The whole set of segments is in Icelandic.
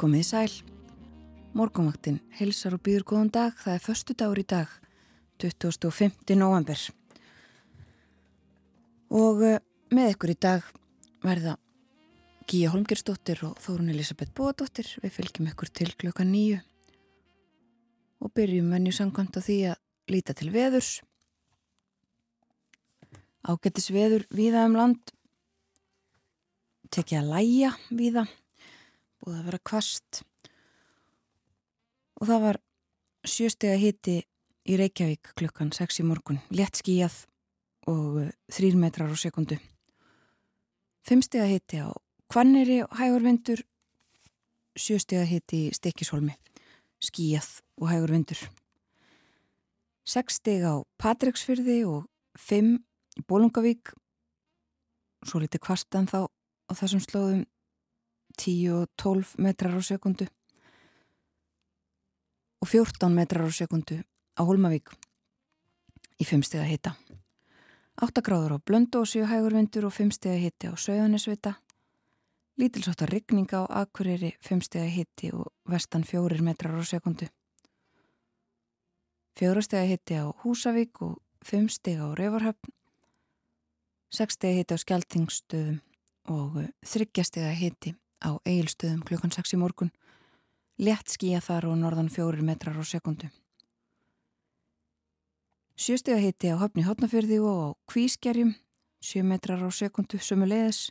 Komið sæl. Morgonvaktin helsar og býður góðan dag. Það er förstu dagur í dag, 25. november. Og eh, með ykkur í dag verða Gíja Holmgersdóttir og Þórun Elisabeth Bóadóttir. Við fylgjum ykkur til klukka nýju og byrjum venju sangkvæmt á því að líta til veðurs. Ágættis veður viða um land. Tekja að læja viða búið að vera kvast og það var sjöstega hitti í Reykjavík klukkan 6 í morgun, létt skíjað og 3 metrar á sekundu. Fimmstega hitti á Kvanneri hægurvindur, sjöstega hitti í Stekishólmi, skíjað og hægurvindur. Sekstega á Patræksfyrði og 5 í Bólungavík, svo litið kvast en þá á þessum slóðum 10 og 12 metrar á sekundu og 14 metrar á sekundu á Holmavík í 5 steg að hita. 8 gráður á Blöndósi og hægurvindur og 5 steg að hiti á Söðanisvita. Lítilsáttar rigninga á Akureyri 5 steg að hiti og vestan 4 metrar á sekundu. 4 steg að hiti á Húsavík og 5 steg á Rövarhöfn. 6 steg að hiti á Skeltingstöðum og 3 steg að hiti á eigilstöðum klukkan 6 í morgun. Létt skíja þar og norðan 4 metrar á sekundu. Sjöstega hitti á höfni hotnafyrði og á kvískerjum 7 metrar á sekundu sömu leiðis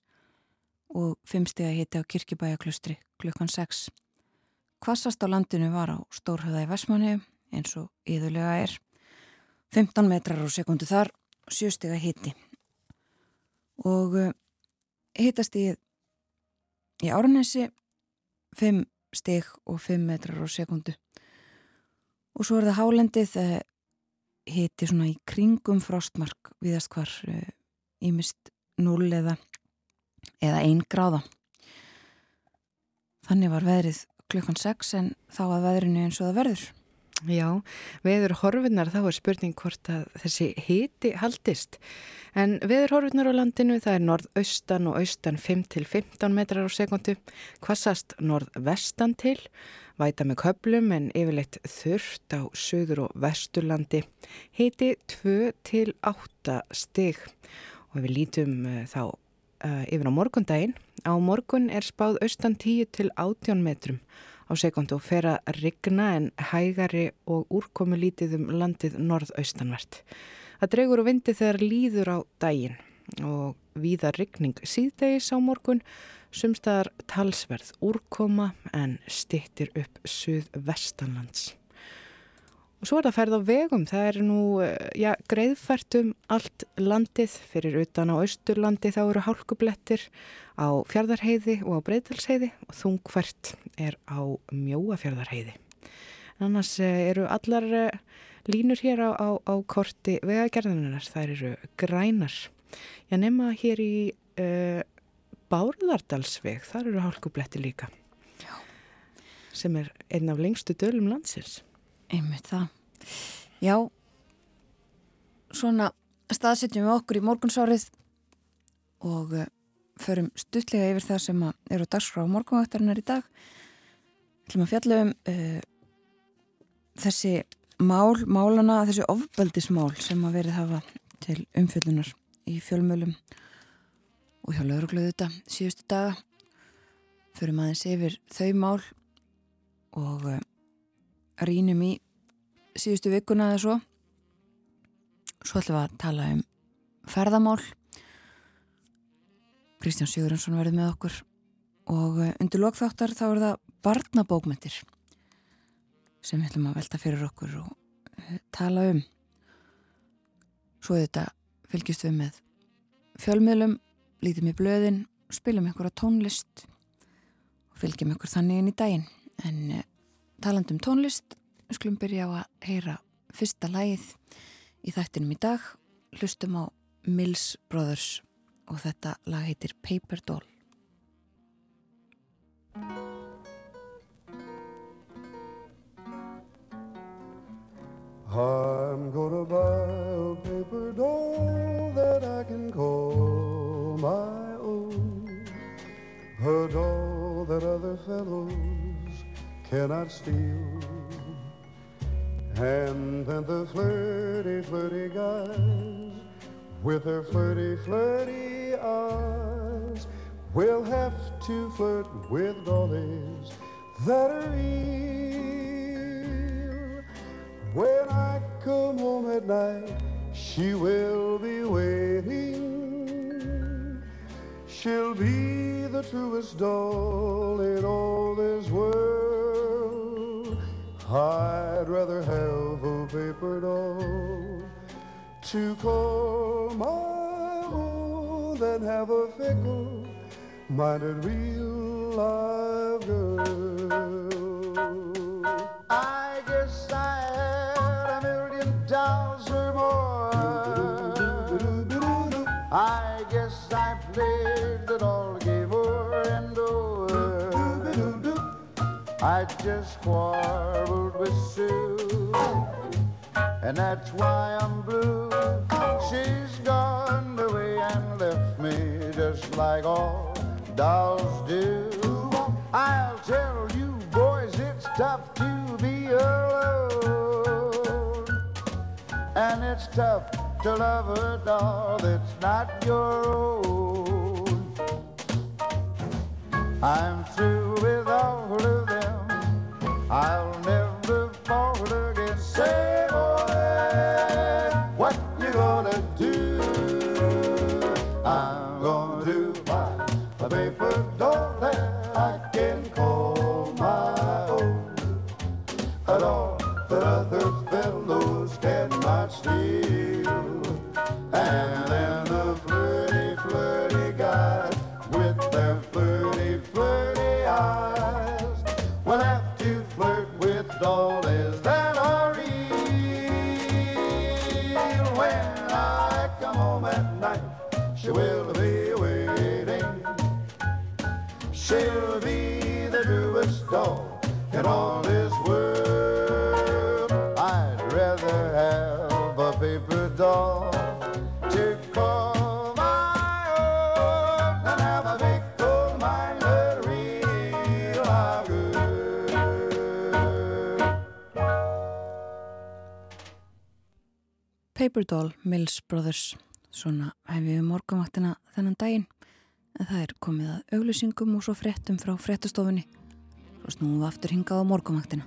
og 5 stega hitti á kirkibæjaklustri klukkan 6. Kvassast á landinu var á Stórhauða í Vesmanhegu eins og yðurlega er. 15 metrar á sekundu þar, 7 stega hitti. Og uh, hittast í Í Árnesi 5 stig og 5 metrar á sekundu og svo er það hálendið hiti svona í kringum frostmark viðast hvar ímist 0 eða eða 1 gráða. Þannig var veðrið klukkan 6 en þá að veðrinu eins og það verður Já, veður horfinnar þá er spurning hvort að þessi hiti haldist. En veður horfinnar á landinu það er norðaustan og austan 5-15 metrar á sekundu, kvassast norðvestan til, væta með köplum en yfirleitt þurft á söður og vesturlandi, hiti 2-8 stig. Og við lítum uh, þá uh, yfir á morgundaginn. Á morgun er spáð austan 10-18 metrum á sekundu og fer að rigna en hægari og úrkomu lítið um landið norðaustanvert. Það dregur og vindi þegar líður á daginn og víða rigning síðdegis á morgun sumstaðar talsverð úrkoma en stittir upp suð vestanlands. Og svo er það færð á vegum, það er nú ja, greiðfært um allt landið, fyrir utan á austurlandi þá eru hálkublettir á fjardarheiði og á breytalsheiði og þungfært er á mjóafjardarheiði. Annars eh, eru allar eh, línur hér á, á, á korti vegagerðunar, það eru grænar. Já, nema hér í uh, Bárðardalsveg, þar eru hálkubletti líka, Já. sem er einn af lengstu dölum landsins. Einmitt það. Já, svona staðsetjum við okkur í morgunsárið og uh, förum stuttlega yfir það sem eru á dagskrá morgunvaktarinnar í dag. Þú ætlum að fjalla um uh, þessi mál, málana, þessi ofbeldismál sem að verið hafa til umfjöldunar í fjölmjölum og hjá laurugluðu þetta síðustu daga. Förum aðeins yfir þau mál og uh, rínum í síðustu vikuna eða svo. Svo ætlum við að tala um ferðamál. Kristján Sigurðarsson verður með okkur. Og eh, undir lokþáttar þá er það barnabókmyndir sem við ætlum að velta fyrir okkur og uh, tala um. Svo þetta fylgjast við með fjölmiðlum lítið með blöðin spilum einhverja tónlist og fylgjum einhver þannig inn í daginn. En uh, talandum tónlist skulum byrja á að heyra fyrsta lægið í þættinum í dag. Hlustum á Mills Brothers og þetta lag heitir Paper Doll. I'm gonna buy a paper doll that I can call my own A doll that other fellows cannot steal. And then the flirty, flirty guys with their flirty, flirty eyes will have to flirt with dollies that are real. When I come home at night, she will be waiting. She'll be the truest doll in all this world. I'd rather have a paper doll to call my own than have a fickle minded real live girl. I guess I had a million dolls or more. I guess I played it all game over and over. I just quarreled with Sue, and that's why I'm blue. She's gone away and left me just like all dolls do. I'll tell you boys, it's tough to be alone. And it's tough to love a doll that's not your own. I'm through with all of them. I'll Paper Doll, Mills Brothers. Svona hef við morgunvaktina þennan daginn. En það er komið að auglýsingum og svo fréttum frá fréttastofunni. Svo snúum við aftur hingað á morgunvaktina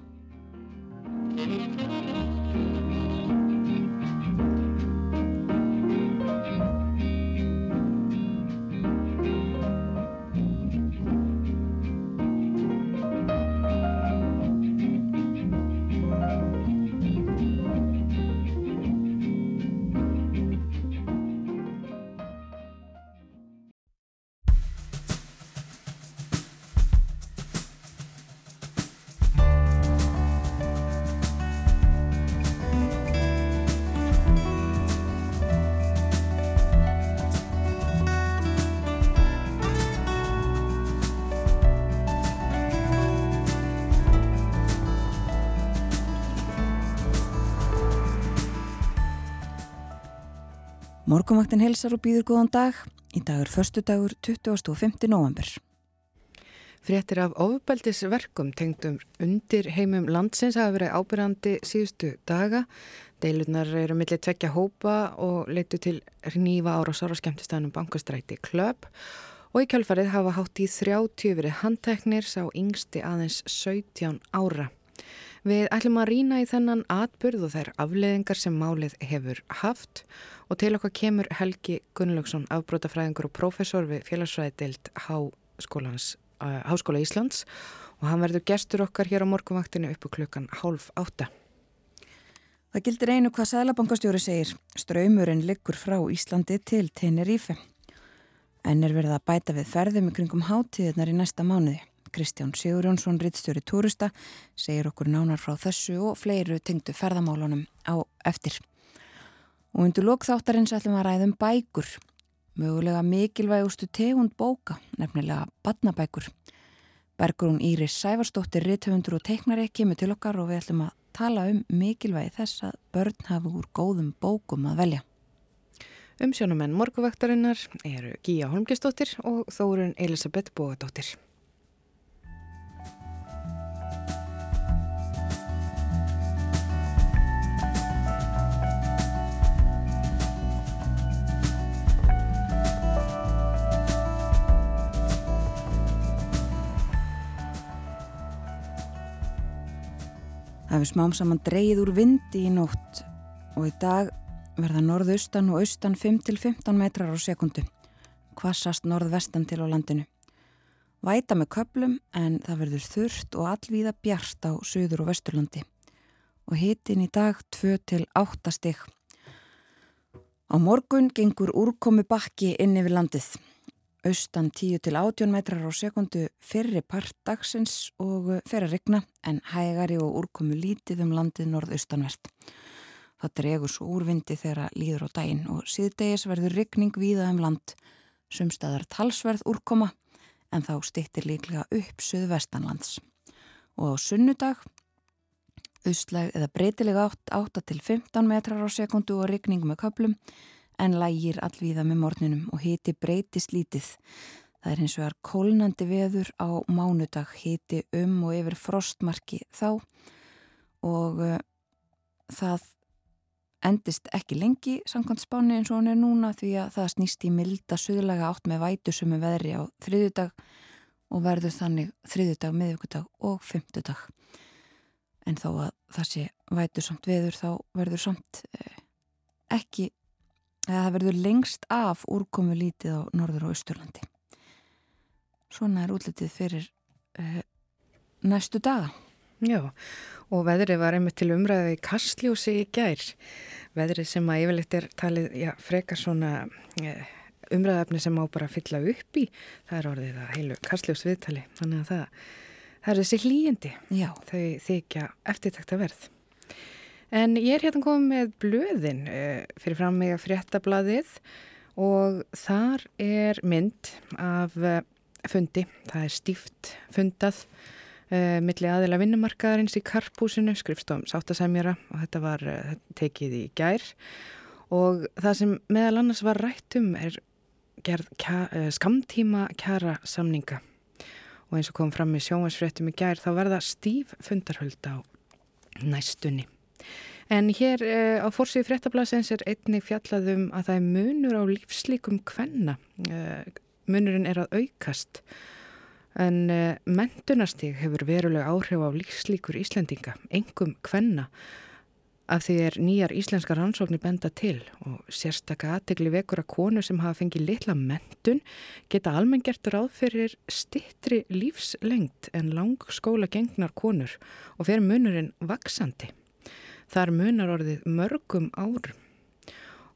Morgunvaktin helsar og býður góðan dag í dagur förstu dagur 25. november Fréttir af ofbeldisverkum tengdum undir heimum landsins hafa verið ábyrjandi síðustu daga. Deilurnar eru millir tvekja hópa og leitu til nýfa árásar á skemmtistæðanum bankastræti klöp og í kjálfarið hafa hátt í 30 verið handteknir sá yngsti aðeins 17 ára. Við ætlum að rýna í þennan atbyrð og þær afleðingar sem málið hefur haft og til okkar kemur Helgi Gunnlaugsson, afbrótafræðingur og professor við félagsfræðild Háskólans Háskóla Íslands og hann verður gestur okkar hér á morgunvaktinu uppu klukkan hálf átta. Það gildir einu hvað Sælabankastjóri segir. Ströymurinn liggur frá Íslandi til Tenerife. En er verið að bæta við ferðum í kringum hátíðirnar í næsta mánuði. Kristján Sigurjónsson, rittstjóri túrista, segir okkur nánar frá þessu og fleiru tengdu ferðamálunum á eftir. Og undir lokþáttarins ætlum að ræðum bækur. Mögulega mikilvægustu tegund bóka, nefnilega badnabækur. Bergrún Íris Sævarsdóttir, rithöfundur og teiknari kemur til okkar og við ætlum að tala um mikilvægi þess að börn hafi úr góðum bókum að velja. Umsjónumenn morguvektarinnar eru Gíja Holmgistóttir og Þórun Elisabeth Bóadóttir. Það hefur smám saman dreyið úr vindi í nótt og í dag verða norðaustan og austan 5-15 metrar á sekundu. Kvassast norðvestan til á landinu. Væta með köplum en það verður þurft og allvíða bjart á söður og vesturlandi. Og hitin í dag 2-8 stygg. Á morgun gengur úrkomi bakki inn yfir landið austan 10 til 18 metrar á sekundu fyrri part dagsins og fer að regna en hægari og úrkomu lítið um landið norðaustanvert. Það dregur svo úrvindi þegar líður á daginn og síðdegis verður regning víða um land, sumstaðar talsverð úrkoma en þá stýttir líklega upp söðvestanlands. Og á sunnudag, austleg eða breytilega 8 til 15 metrar á sekundu og regning með köplum en lægir allvíða með morninum og hiti breytist lítið. Það er eins og er kólnandi veður á mánudag, hiti um og yfir frostmarki þá og uh, það endist ekki lengi samkvæmt spáni eins og hún er núna því að það snýst í milda suðlaga átt með vætusömu veðri á þriðudag og verður þannig þriðudag, miðugudag og fymtudag. En þó að það sé vætusamt veður þá verður samt eh, ekki eða það verður lengst af úrkomu lítið á norður og austurlandi. Svona er útlitið fyrir uh, næstu daga. Já, og veðrið var einmitt til umræðið í Kastljósi í gær. Veðrið sem að yfirleitt er talið, já, frekar svona uh, umræðafni sem má bara fylla upp í. Það er orðið að heilu Kastljós viðtali. Þannig að það, það er þessi hlýjandi. Já. Þau þykja eftirtakta verð. En ég er hérna komið með blöðin uh, fyrir fram með fréttablaðið og þar er mynd af uh, fundi. Það er stíft fundað uh, milli aðila vinnumarkaðarins í Karpúsinu, skrifstofum Sáttasemjara og þetta var tekið í gær og það sem meðal annars var rættum er gerð skamtíma kjara samninga og eins og kom fram í sjónvarsfréttum í gær þá verða stíf fundarhöld á næstunni. En hér uh, á fórsíðu fréttablasins er einni fjallaðum að það er munur á lífslíkum kvenna. Uh, munurinn er að aukast en uh, mentunastíg hefur verulega áhrif á lífslíkur Íslendinga, engum kvenna af því er nýjar íslenska rannsóknir benda til og sérstakka aðtegli vekur að konu sem hafa fengið litla mentun geta almenngert ráð fyrir stittri lífslengt en lang skóla gengnar konur og fyrir munurinn vaksandi. Þar munar orðið mörgum árum.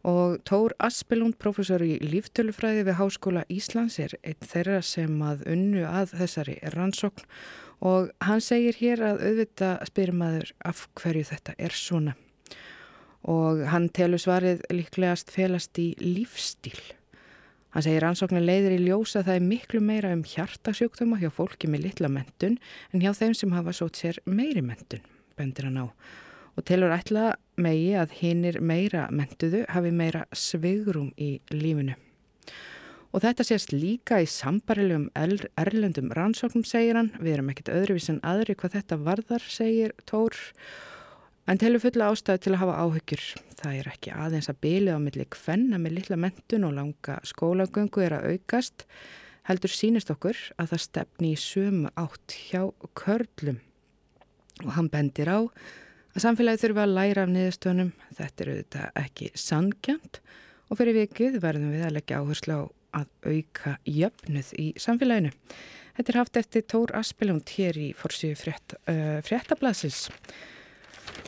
Og Tór Aspelund, professor í líftölufræði við Háskóla Íslands er einn þeirra sem að unnu að þessari rannsókn og hann segir hér að auðvita spyrmaður af hverju þetta er svona. Og hann telur svarið líklegast felast í lífstíl. Hann segir rannsóknin leiðir í ljósa að það er miklu meira um hjartasjúkdóma hjá fólki með litla mentun en hjá þeim sem hafa sót sér meiri mentun, bendir hann á og telur ætla megi að hinnir meira mentuðu hafi meira svigrum í lífinu. Og þetta sést líka í sambarilegum erlendum rannsóknum, segir hann. Við erum ekkit öðruvís en aðri hvað þetta varðar, segir Tór. En telur fulla ástæðu til að hafa áhyggjur. Það er ekki aðeins að bylið á milli kvenna með litla mentun og langa skólagöngu er að aukast. Heldur sínist okkur að það stefni í sömu átt hjá körlum. Og hann bendir á að samfélagi þurfa að læra af niðurstöðunum. Þetta eru þetta ekki sangjant og fyrir vikið verðum við að leggja áherslu á að auka jöfnuð í samfélaginu. Þetta er haft eftir Tór Aspelund hér í forsíu frétt, uh, fréttablasins.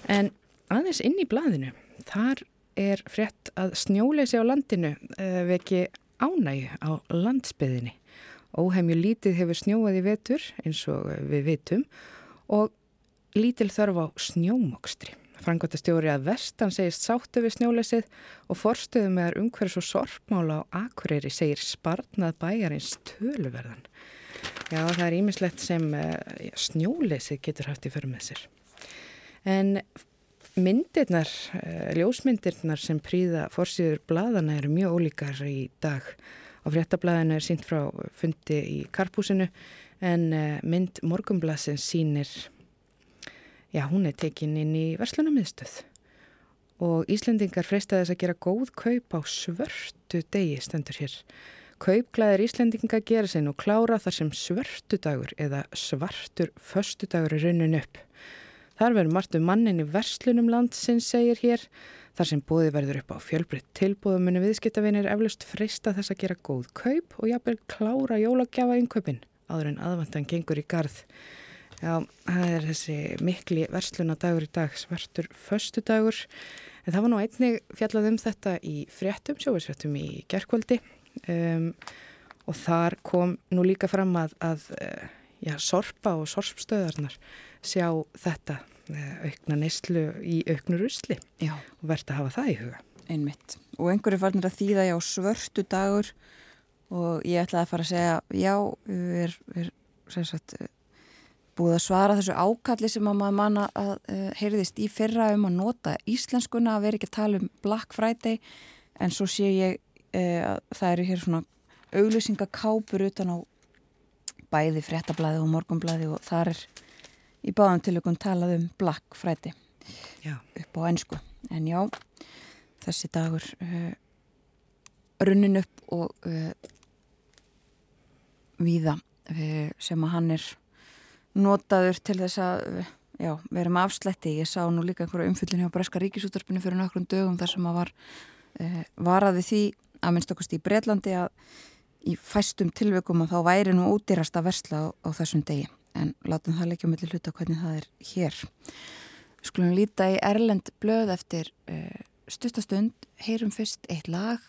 En aðeins inn í blaðinu, þar er frétt að snjóleysi á landinu uh, veki ánægu á landsbyðinni. Óheimju lítið hefur snjóað í vetur eins og við vitum og lítil þörf á snjómokstri. Frangotastjóri að vestan segist sáttu við snjóleysið og forstuðu með umhverfis og sorpmála á Akureyri segir sparnað bæjarins töluverðan. Já, það er ímislegt sem ja, snjóleysið getur haft í fyrir með sér. En myndirnar, eh, ljósmyndirnar sem príða forsýður bladana eru mjög ólíkar í dag. Á fréttablaðinu er sínt frá fundi í Karpúsinu en eh, mynd morgumblasins sínir já, hún er tekin inn í verslunamiðstöð og Íslendingar freista þess að gera góð kaup á svörtu degi stendur hér. Kaupglæðir Íslendinga gera sér nú klára þar sem svörtu dagur eða svartur föstu dagur er raunin upp. Þar verður margt um mannin í verslunum landsins, segir hér. Þar sem bóði verður upp á fjölbreytt tilbúðum muni viðskiptavinir eflust freysta þess að gera góð kaup og jafnvel klára jólagjafa innkaupin áður en aðvandan gengur í garð. Já, það er þessi mikli verslunadagur í dag, svartur förstu dagur. En það var nú einnig fjallað um þetta í fréttum, sjóvisfréttum í gerkvöldi um, og þar kom nú líka fram að, að eh, já, sorpa og sorpstöðarnar sjá þetta eh, aukna neyslu í auknur usli Já. og verðt að hafa það í huga. Einmitt. Og einhverju farnir að þýða já svörtu dagur og ég ætlaði að fara að segja já, við erum sagt, búið að svara þessu ákalli sem að maður manna að uh, heyrðist í fyrra um að nota íslenskuna að vera ekki að tala um Black Friday en svo sé ég uh, að það eru hér svona auglýsingakápur utan á bæði fréttablaði og morgunblaði og þar er í báðan til okkur talað um Black Friday Já. upp á ennsku en já, þessi dagur uh, runnin upp og víða uh, sem að hann er notaður til þess að já, vera með afslætti. Ég sá nú líka einhverju umfyllin hjá Breska ríkisúttarpinu fyrir nokkrum dögum þar sem að var uh, varaði því að minnst okkast í Breitlandi að í fæstum tilveikum að þá væri nú ódýrast að versla á, á þessum degi en látum það leikja milli hluta hvernig það er hér. Við skulum líta í Erlend blöð eftir uh, stuttastund, heyrum fyrst eitt lag.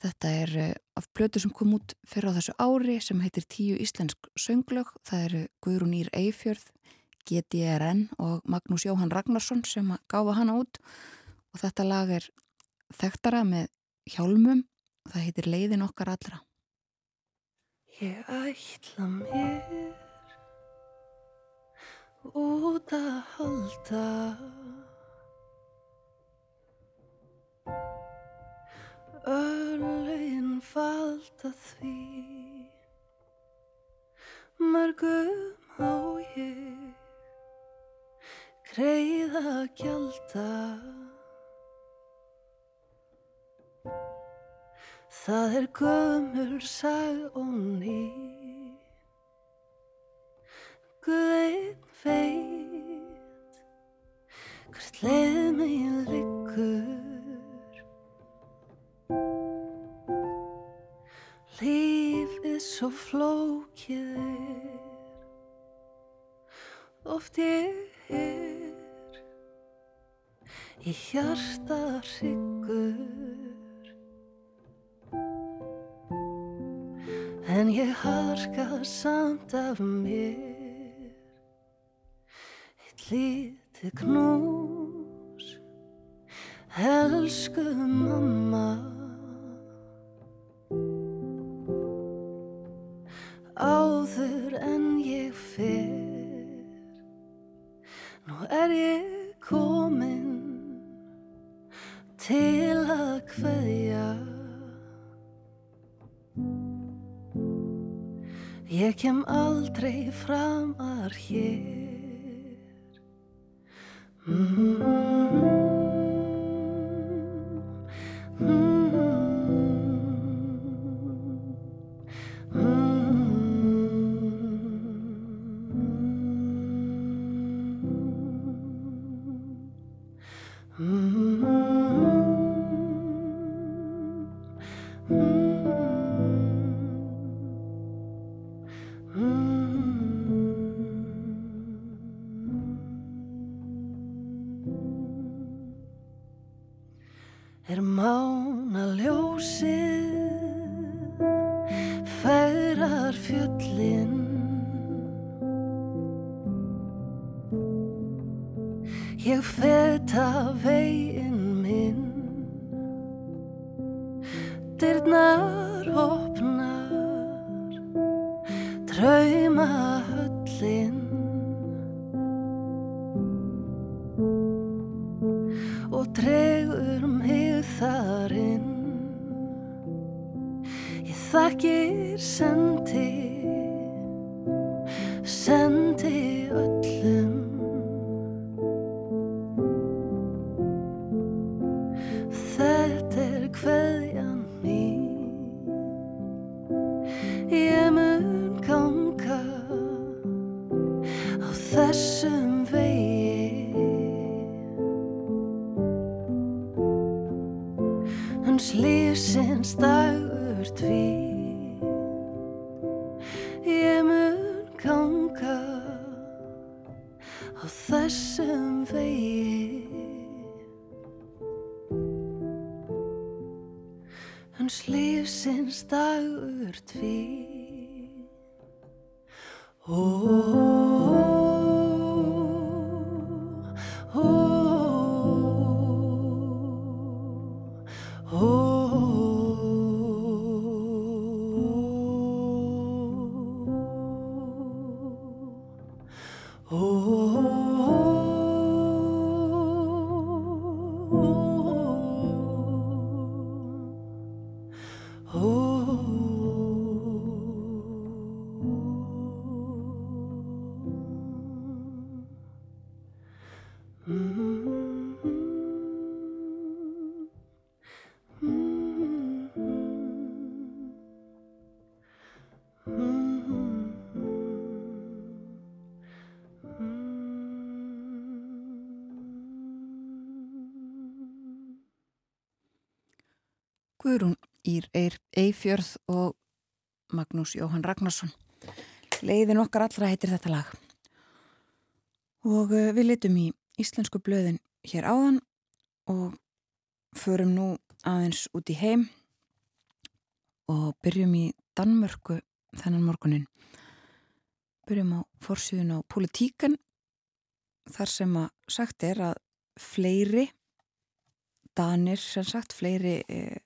Þetta er uh, af blödu sem kom út fyrir á þessu ári sem heitir Tíu Íslensk sönglög. Það eru Guðrún Ír Eifjörð, GDRN og Magnús Jóhann Ragnarsson sem gáfa hana út og þetta lag er þekktara með hjálmum og það heitir Leiðin okkar allra. Ég ætla mér út að halda Örlegin falda því. Mörgum á ég greiða gjalda. Það er gömur sag og ný Guðeinn veit hvert leið mig liggur Lífið svo flókið. Er Oft ég er í hjarta hryggur. En ég harka samt af mér. Eitt lítið knús. Elsku mamma framar hér Ír Eir Eifjörð og Magnús Jóhann Ragnarsson. Leiðin okkar allra heitir þetta lag. Og uh, við litum í íslensku blöðin hér áðan og förum nú aðeins út í heim og byrjum í Danmörku þennan morgunin. Byrjum á forsýðun á politíkan þar sem að sagt er að fleiri danir sem sagt fleiri eh,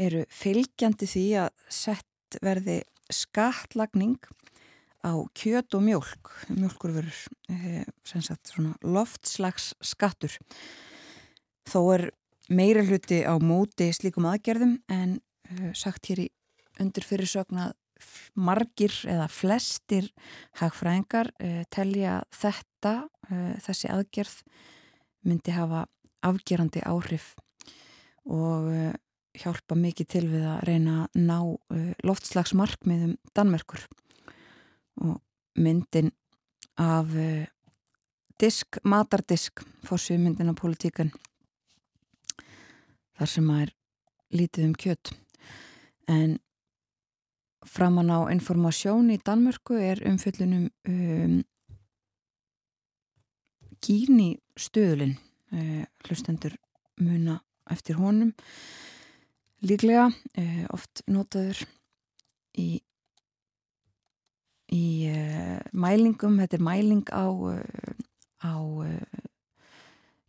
eru fylgjandi því að sett verði skattlagning á kjöt og mjölk, mjölkurverur, eh, loftslags skattur. Þó er meira hluti á móti slíkum aðgerðum en uh, sagt hér í undir fyrirsögn að margir eða flestir hagfræðingar uh, telja þetta, þessi aðgerð myndi hafa afgerandi áhrif og hjálpa mikið til við að reyna að ná loftslagsmarkmiðum Danmerkur. Og myndin af disk, matardisk fórsið myndin af politíkan þar sem að er lítið um kjött en framan á informasjón í Danmörku er umfjöllunum um, gíni stöðulinn uh, hlustendur muna eftir honum líklega uh, oft notaður í í uh, mælingum, þetta er mæling á á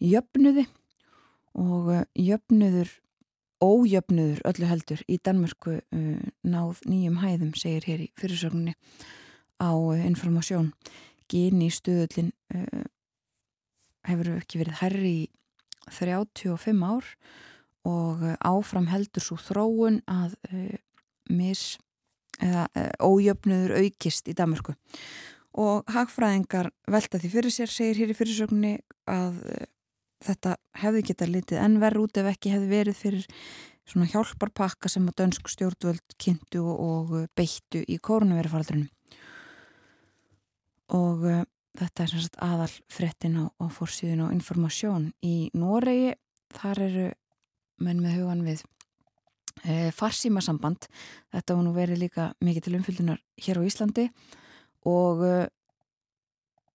jöfnuði og jöfnuður ójöfnuður öllu heldur. Í Danmörku uh, náð nýjum hæðum segir hér í fyrirsögninni á uh, informasjón geni stöðullin uh, hefur ekki verið herri í 35 ár og áfram heldur svo þróun að mis eða ójöfnuður aukist í Danmörku. Og hagfræðingar velta því fyrir sér segir hér í fyrirsögninni að þetta hefði geta litið en verð út ef ekki hefði verið fyrir svona hjálparpakka sem að dönsk stjórnvöld kynntu og beittu í kórnverðfaraldrinu og uh, þetta er sagt aðal frettin á, á fórsíðun og informasjón í Noregi. Þar eru menn með hugan við e, farsímasamband þetta var nú verið líka mikið til umfylgjunar hér á Íslandi og uh,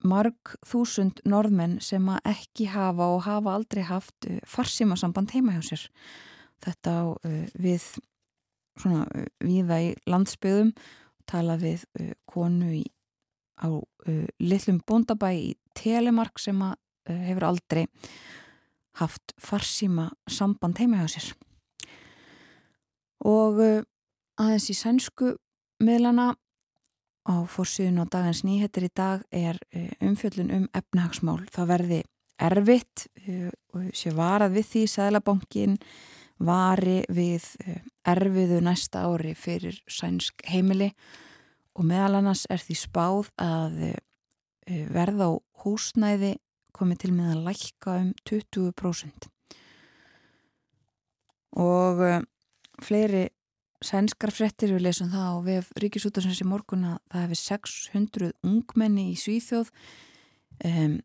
marg þúsund norðmenn sem að ekki hafa og hafa aldrei haft uh, farsímasamband heima hjá sér. Þetta á uh, við svona viða í landsbyðum tala við konu í, á litlum bóndabæ í Telemark sem að hefur aldrei haft farsímasamband heima hjá sér. Og aðeins í sænsku miðlana á fórsíðun á dagans nýhettir í dag er eh, umfjöllun um efnahagsmál. Það verði erfitt eh, og sé varað við því Sælabankin vari við eh, erfiðu næsta ári fyrir sænsk heimili og meðal annars er því spáð að verða á húsnæði komið til með að lækka um 20% og fleiri sænskar frettir við lesum það og við ríkisútarsins í morgun að það hefði 600 ungmenni í Svíþjóð um,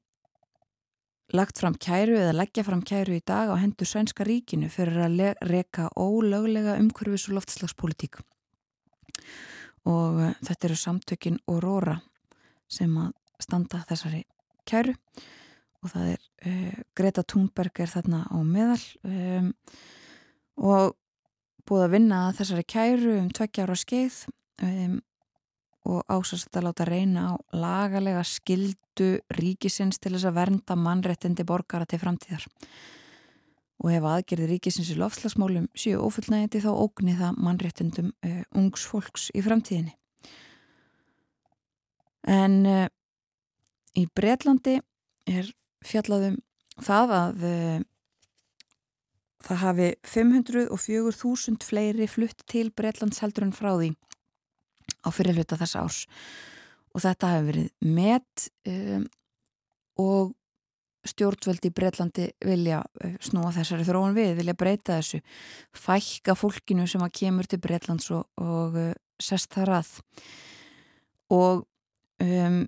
lagt fram kæru eða leggja fram kæru í dag á hendur sænska ríkinu fyrir að reka ólöglega umhverfis og loftslagspolítík og uh, þetta eru samtökin Aurora sem að standa þessari kæru. og það er uh, Greta Thunberg er þarna á meðal um, og búið að vinna þessari kæru um tveggja ára skeið um, og ásast að láta reyna á lagalega skildu ríkisins til þess að vernda mannrettindi borgara til framtíðar. Og ef aðgerði ríkisins í lofslagsmálum séu ofullnægindi þá ógni það mannrettindum uh, ungs fólks í framtíðinni. En uh, í Breitlandi er fjallaðum það að uh, það hafi 504.000 fleiri flutt til Breitlands heldur en frá því á fyrirluta þess árs. Og þetta hefur verið met um, og stjórnvöldi í Breitlandi vilja uh, snúa þessari þróun við, vilja breyta þessu fækka fólkinu sem að kemur til Breitlands og, og uh, sest þar að. Og um,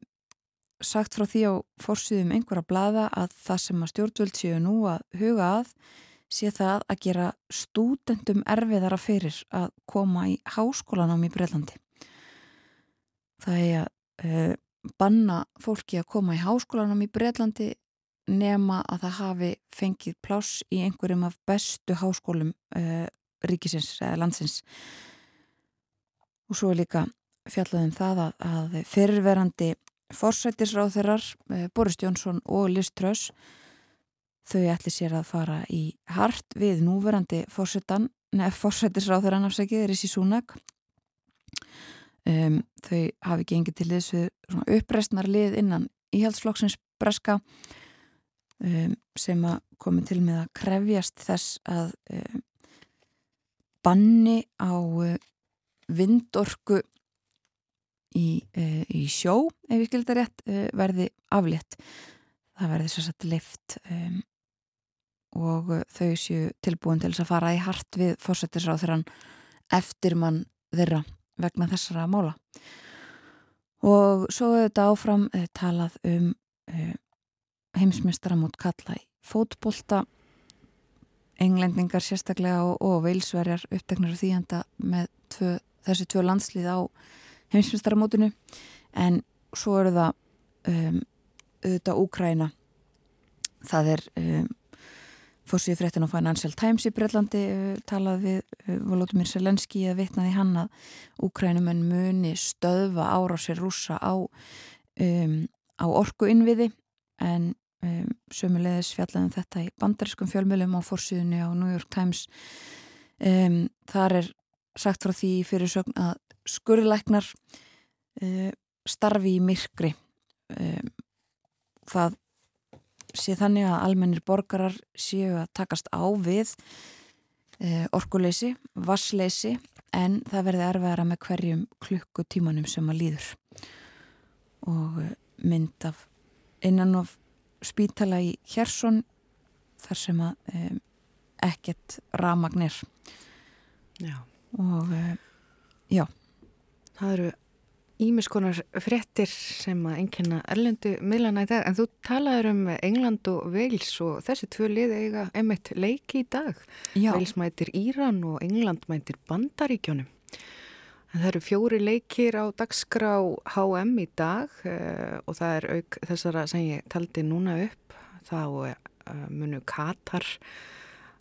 sagt frá því á fórsýðum einhverja blada að það sem að stjórnvöld séu nú að huga að sé það að gera stúdendum erfiðara fyrir að koma í háskólanám í Breitlandi það er að uh, banna fólki að koma í háskólanum í Breitlandi nema að það hafi fengið pláss í einhverjum af bestu háskólum uh, ríkisins eða landsins. Og svo er líka fjallaðum það að, að fyrirverandi forsættisráþurar uh, eh, Boris Jónsson og Liz Truss þau ætli sér að fara í hart við núverandi forsættisráþurann afsækið Rissi Súnak um, þau hafi gengið til þessu uppreistnar lið innan íhaldsflokksins breska um, sem að komi til með að krefjast þess að um, banni á uh, vindorku í, uh, í sjó, ef ég skildi rétt, uh, verði aflétt. Það verði sérstaklega lift um, og þau séu tilbúin til þess að fara í hart við fórsettisráð þegar hann eftir mann þeirra vegna þessara móla og svo hefur þetta áfram eh, talað um eh, heimsmystara mút kalla í fótbolta englendingar sérstaklega og, og veilsverjar uppteknar því enda með tvö, þessi tvö landslið á heimsmystara mótinu en svo eru það um, auðvitað Úkræna það er um, Fórsið fréttin á Financial Times í Breitlandi uh, talaði við uh, Volodymyr Selenski að vitnaði hann að Úkrænumenn muni stöðva ára sér rúsa á, um, á orku innviði en um, sömulegðis fjallaðum þetta í bandariskum fjölmjölum á fórsíðunni á New York Times. Um, þar er sagt frá því fyrir sögn að skurðleiknar uh, starfi í myrkri. Það sé þannig að almennir borgarar séu að takast á við e, orkuleysi, vassleysi en það verði erfæra með hverjum klukkutímanum sem að líður. Og mynd af innan of spítala í Hjersson þar sem að e, ekkert ramagnir já. og e, já Það eru ímiskonar frettir sem að enkenna erlendu miðlana í dag. En þú talaður um England og Wales og þessi tvö lið eiga emitt leiki í dag. Já. Wales mætir Íran og England mætir Bandaríkjónum en það eru fjóri leikir á dagskrá HM í dag uh, og það er auk þessara sem ég taldi núna upp þá uh, munu Katar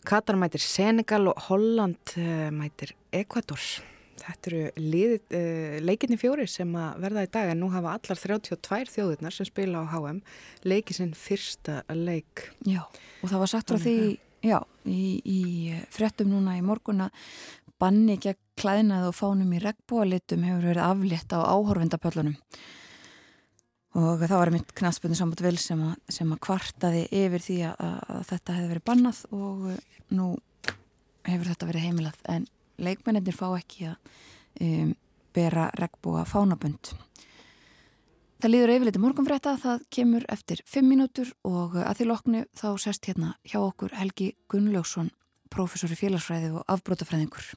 Katar mætir Senegal og Holland uh, mætir Ekvadors Þetta eru uh, eh, leikinni fjóri sem að verða í dag en nú hafa allar 32 þjóðurnar sem spila á HM leikið sinn fyrsta leik. Já, og það var sagt frá því já, í, í frettum núna í morgun að banni gegn klæðnað og fánum í regnbúalitum hefur verið aflétt á áhorfindapöllunum og það var mitt knastbundu samt vil sem, sem að kvartaði yfir því að, að þetta hefði verið bannað og nú hefur þetta verið heimilað en leikmennir fá ekki að um, bera regnbúa fánabönd. Það líður yfirleiti morgunfrætta, það kemur eftir 5 mínútur og að því loknu þá sest hérna hjá okkur Helgi Gunnlaugsson, professor í félagsfræði og afbrótafræðingur.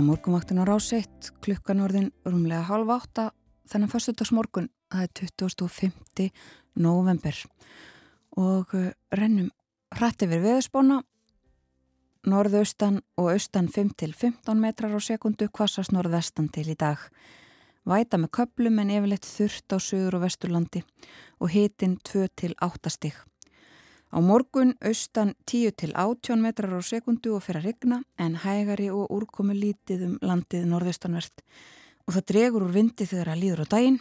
Þetta er morgunvaktun á ráseitt, klukkan orðin rúmlega halv átta, þennan fyrstudagsmorgun, það er 25. november og uh, rennum hrætt yfir veðspóna, norðaustan og austan 5-15 metrar á sekundu, kvassast norðvestan til í dag. Væta með köplum en yfirleitt þurft á sögur og vesturlandi og hitin 2-8 stig. Á morgun austan 10 til 18 metrar á sekundu og fyrir að regna en hægari og úrkomi lítið um landið norðustanvert og það dregur úr vindi þegar að líður á daginn.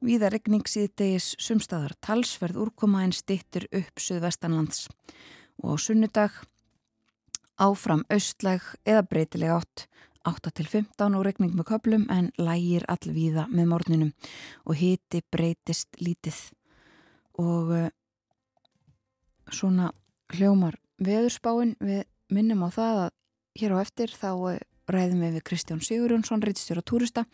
Víða regning síðdegis sumstaðar talsverð úrkoma en stittur upp söðvestanlands og á sunnudag áfram austlæg eða breytileg átt. 8 til 15 og regning með köplum en lægir allvíða með morninum og hiti breytist lítið. Og eh, svona hljómar veðurspáin. Við minnum á það að hér á eftir þá eh, ræðum við við Kristján Sigurjónsson, reittstjóra túrista.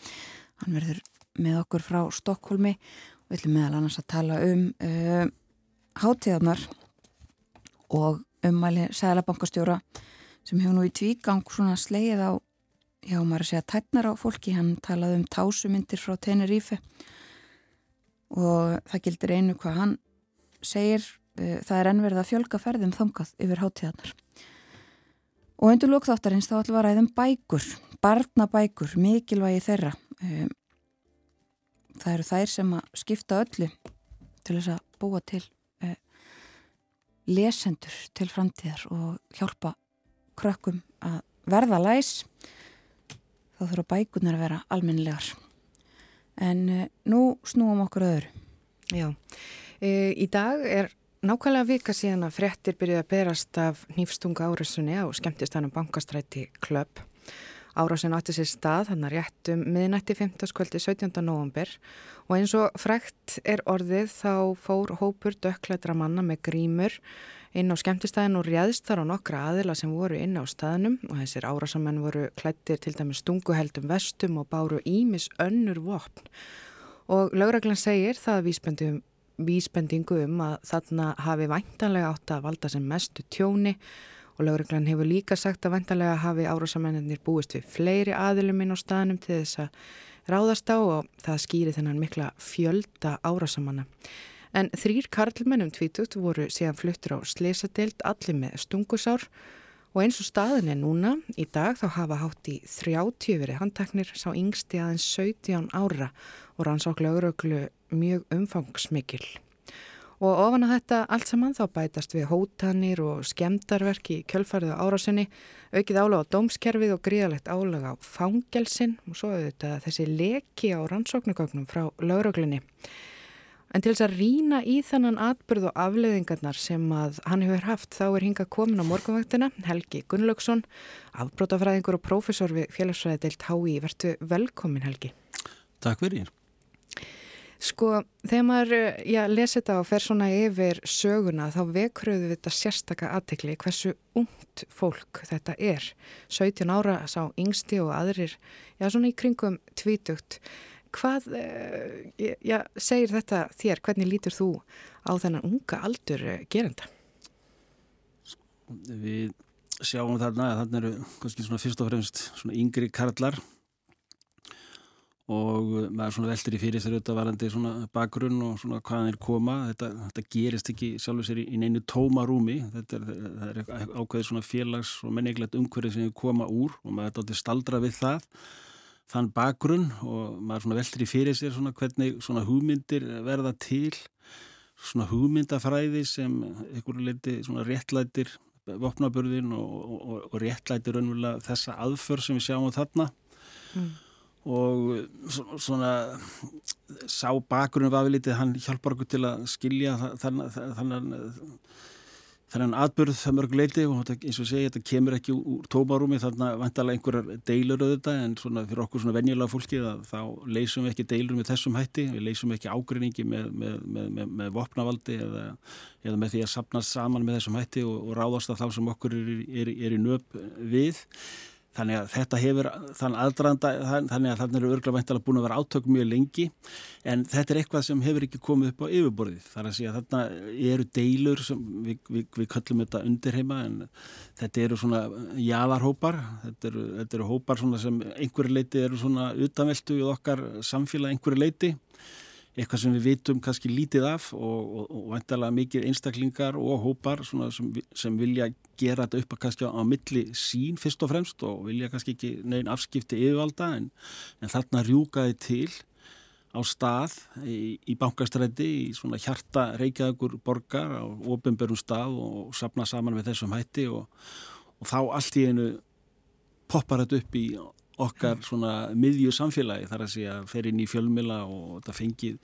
Hann verður með okkur frá Stokkólmi og við ætlum meðal annars að tala um uh, hátíðarnar og ummæli sælabankastjóra sem hefur nú í tvígang svona sleið á já maður að segja tætnar á fólki. Hann talaði um tásumindir frá Tenerife og það gildir einu hvað hann segir það er ennverð að fjölga ferðum þangað yfir hátíðanar. Og undir lókþáttarins þá ætlum við að ræðum bækur, barnabækur, mikilvægi þeirra. Eh, það eru þær sem að skipta öllu til þess að búa til eh, lesendur til framtíðar og hjálpa krökkum að verða læs. Þá þurfa bækunar að vera almennilegar. En nú snúum okkur öðru. Já, í dag er Nákvæmlega vika síðan að frettir byrjuði að berast af nýfstunga árásunni á skemmtistanum bankastræti klöpp. Árásun átti sér stað, hann að réttum miðnætti 15. kvöldi 17. november og eins og frekt er orðið þá fór hópur dökklætra manna með grímur inn á skemmtistæðin og réðst þar á nokkra aðila sem voru inn á staðnum og þessir árásamenn voru klættir til dæmis stunguheldum vestum og báru ímis önnur vopn og lögreglan segir það vísbendum vísbendingu um að þarna hafi væntanlega átt að valda sem mestu tjóni og lauruglan hefur líka sagt að væntanlega hafi árásamennir búist við fleiri aðilum inn á staðnum til þess að ráðast á og það skýri þennan mikla fjölda árásamanna. En þrýr karlmennum tvítut voru síðan fluttur á slesadeild allir með stungusár og eins og staðin er núna í dag þá hafa hátt í 30 verið handtaknir sá yngsti aðeins 17 ára og rannsókla öruglu mjög umfangsmikil. Og ofan að þetta allt saman þá bætast við hótanir og skemdarverk í kjölfarið á árásinni, aukið álag á dómskerfið og gríðalegt álag á fangelsin og svo auðvitað þessi leki á rannsóknugögnum frá lauruglinni. En til þess að rína í þannan atbyrð og afleðingarnar sem að hann hefur haft þá er hinga komin á morgunvaktina Helgi Gunnlaugsson, afbrótafræðingur og prófessor við félagsfræði deilt Hái. Vertu velkomin Helgi. Takk fyrir. Sko, þegar maður já, lesi þetta og fer svona yfir söguna þá vekruðu við þetta sérstaka aðtekli hversu ungt fólk þetta er. 17 ára sá yngsti og aðrir, já svona í kringum tvítugt. Hvað uh, já, segir þetta þér? Hvernig lítur þú á þennan unga aldur uh, gerenda? Við sjáum þarna að þarna eru kannski svona fyrst og fremst svona yngri karlar og eh, maður svona veldur í fyrir þegar þetta varandi svona bakgrunn og svona hvaðan er koma þetta, þetta gerist ekki sjálfur sér í, í neinu tóma rúmi þetta er, er ákveðið svona félags og menninglegt umhverfið sem við koma úr og maður er áttið staldra við það þann bakgrunn og maður veldur í fyrir sér svona hvernig svona hugmyndir verða til svona hugmyndafræði sem einhverju leiti svona réttlætir vopnaburðin og, og, og réttlætir önvulega þessa aðför sem við sjáum þarna. Mm. Og svona sá bakgrunum var við litið, hann hjálpar okkur til að skilja þannan þannig aðbörð það mörg leiti og eins og segja, þetta kemur ekki úr tómarúmi þannig að vantalega einhverjar deilur auðvitað en svona fyrir okkur svona venjulega fólki þá leysum við ekki deilur með þessum hætti við leysum ekki ágrinningi með, með, með, með vopnavaldi eða, eða með því að sapna saman með þessum hætti og, og ráðast að þá sem okkur er, er, er í nöp við Þannig að þetta hefur þann aðdraðanda, þannig að þannig eru örgla væntalega búin að vera átök mjög lengi en þetta er eitthvað sem hefur ekki komið upp á yfirborðið. Það er að segja að þarna eru deilur sem við, við, við kallum þetta undirheima en þetta eru svona jáðarhópar, þetta eru, þetta eru hópar sem einhverju leiti eru svona utanveldu í okkar samfélag einhverju leiti eitthvað sem við vitum kannski lítið af og, og, og vantalega mikið einstaklingar og hópar sem, sem vilja gera þetta upp að kannski á milli sín fyrst og fremst og vilja kannski ekki neginn afskipti yfirvalda en, en þarna rjúkaði til á stað í, í bankastræti í svona hjarta reykjaðugur borgar á ofinberum stað og sapna saman með þessum hætti og, og þá allt í einu poppar þetta upp í okkar svona miðju samfélagi þar að segja fer inn í fjölmila og þetta fengið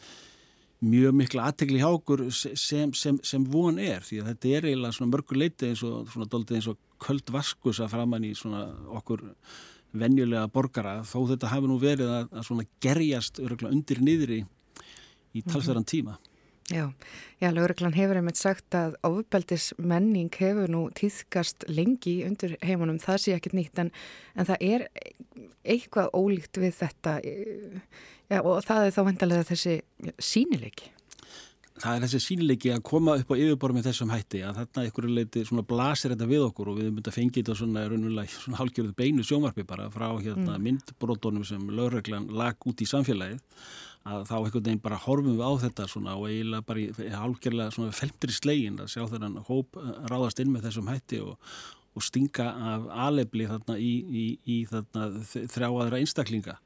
mjög mikla aðtegli hjá okkur sem, sem, sem von er því að þetta er eiginlega svona mörgur leiti eins og svona doldið eins og köld vaskus að framann í svona okkur venjulega borgara þó þetta hafi nú verið að, að svona gerjast undir niðri í talsverðan tíma. Já, já, Lauriklan hefur einmitt sagt að ofbeldis menning hefur nú týðkast lengi undir heimunum, það sé ekkit nýtt en, en það er eitthvað ólíkt við þetta já, og það er þá vendalega þessi sínileiki. Það er þessi sínileiki að koma upp á yfirborð með þessum hætti að þarna ykkur leiti svona blasir þetta við okkur og við myndum að fengi þetta svona, svona hálfgjörðu beinu sjómarfi bara frá hérna, mm. myndbrótonum sem Lauriklan lag út í samfélagið að þá einhvern veginn bara horfum við á þetta svona og eiginlega bara í hálfgerlega svona felmtri slegin að sjá þennan hóp eh, ráðast inn með þessum hætti og, og stinga af alebli þarna í, í, í þarna þrjáaðra einstaklinga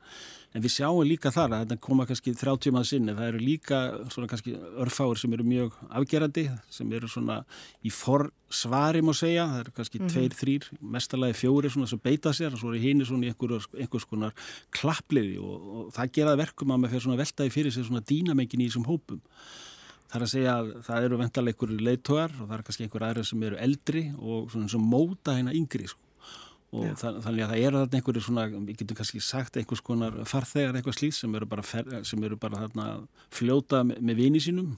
en við sjáum líka þar að þetta koma kannski 30 maður sinni, það eru líka svona kannski örfáir sem eru mjög afgerandi, sem eru svona í forsvari má segja, það eru kannski mm -hmm. tveir, þrýr, mestalagi fjóri svona sem beita sér og svo eru hínir svona í einhver, einhvers konar klappliði og, og það geraði verkum að maður fyrir svona veltaði fyrir sig svona dýnamengin í þessum hópum. Það er að segja að það eru vendalega einhverju leittóar og það er kannski einhverju aðra sem eru eldri og svona sem móta hérna yngri sko og það, þannig að það eru þarna einhverju svona, við getum kannski sagt einhvers konar farþegar eitthvað slíð sem eru bara, fer, sem eru bara þarna fljóta með, með vini sínum.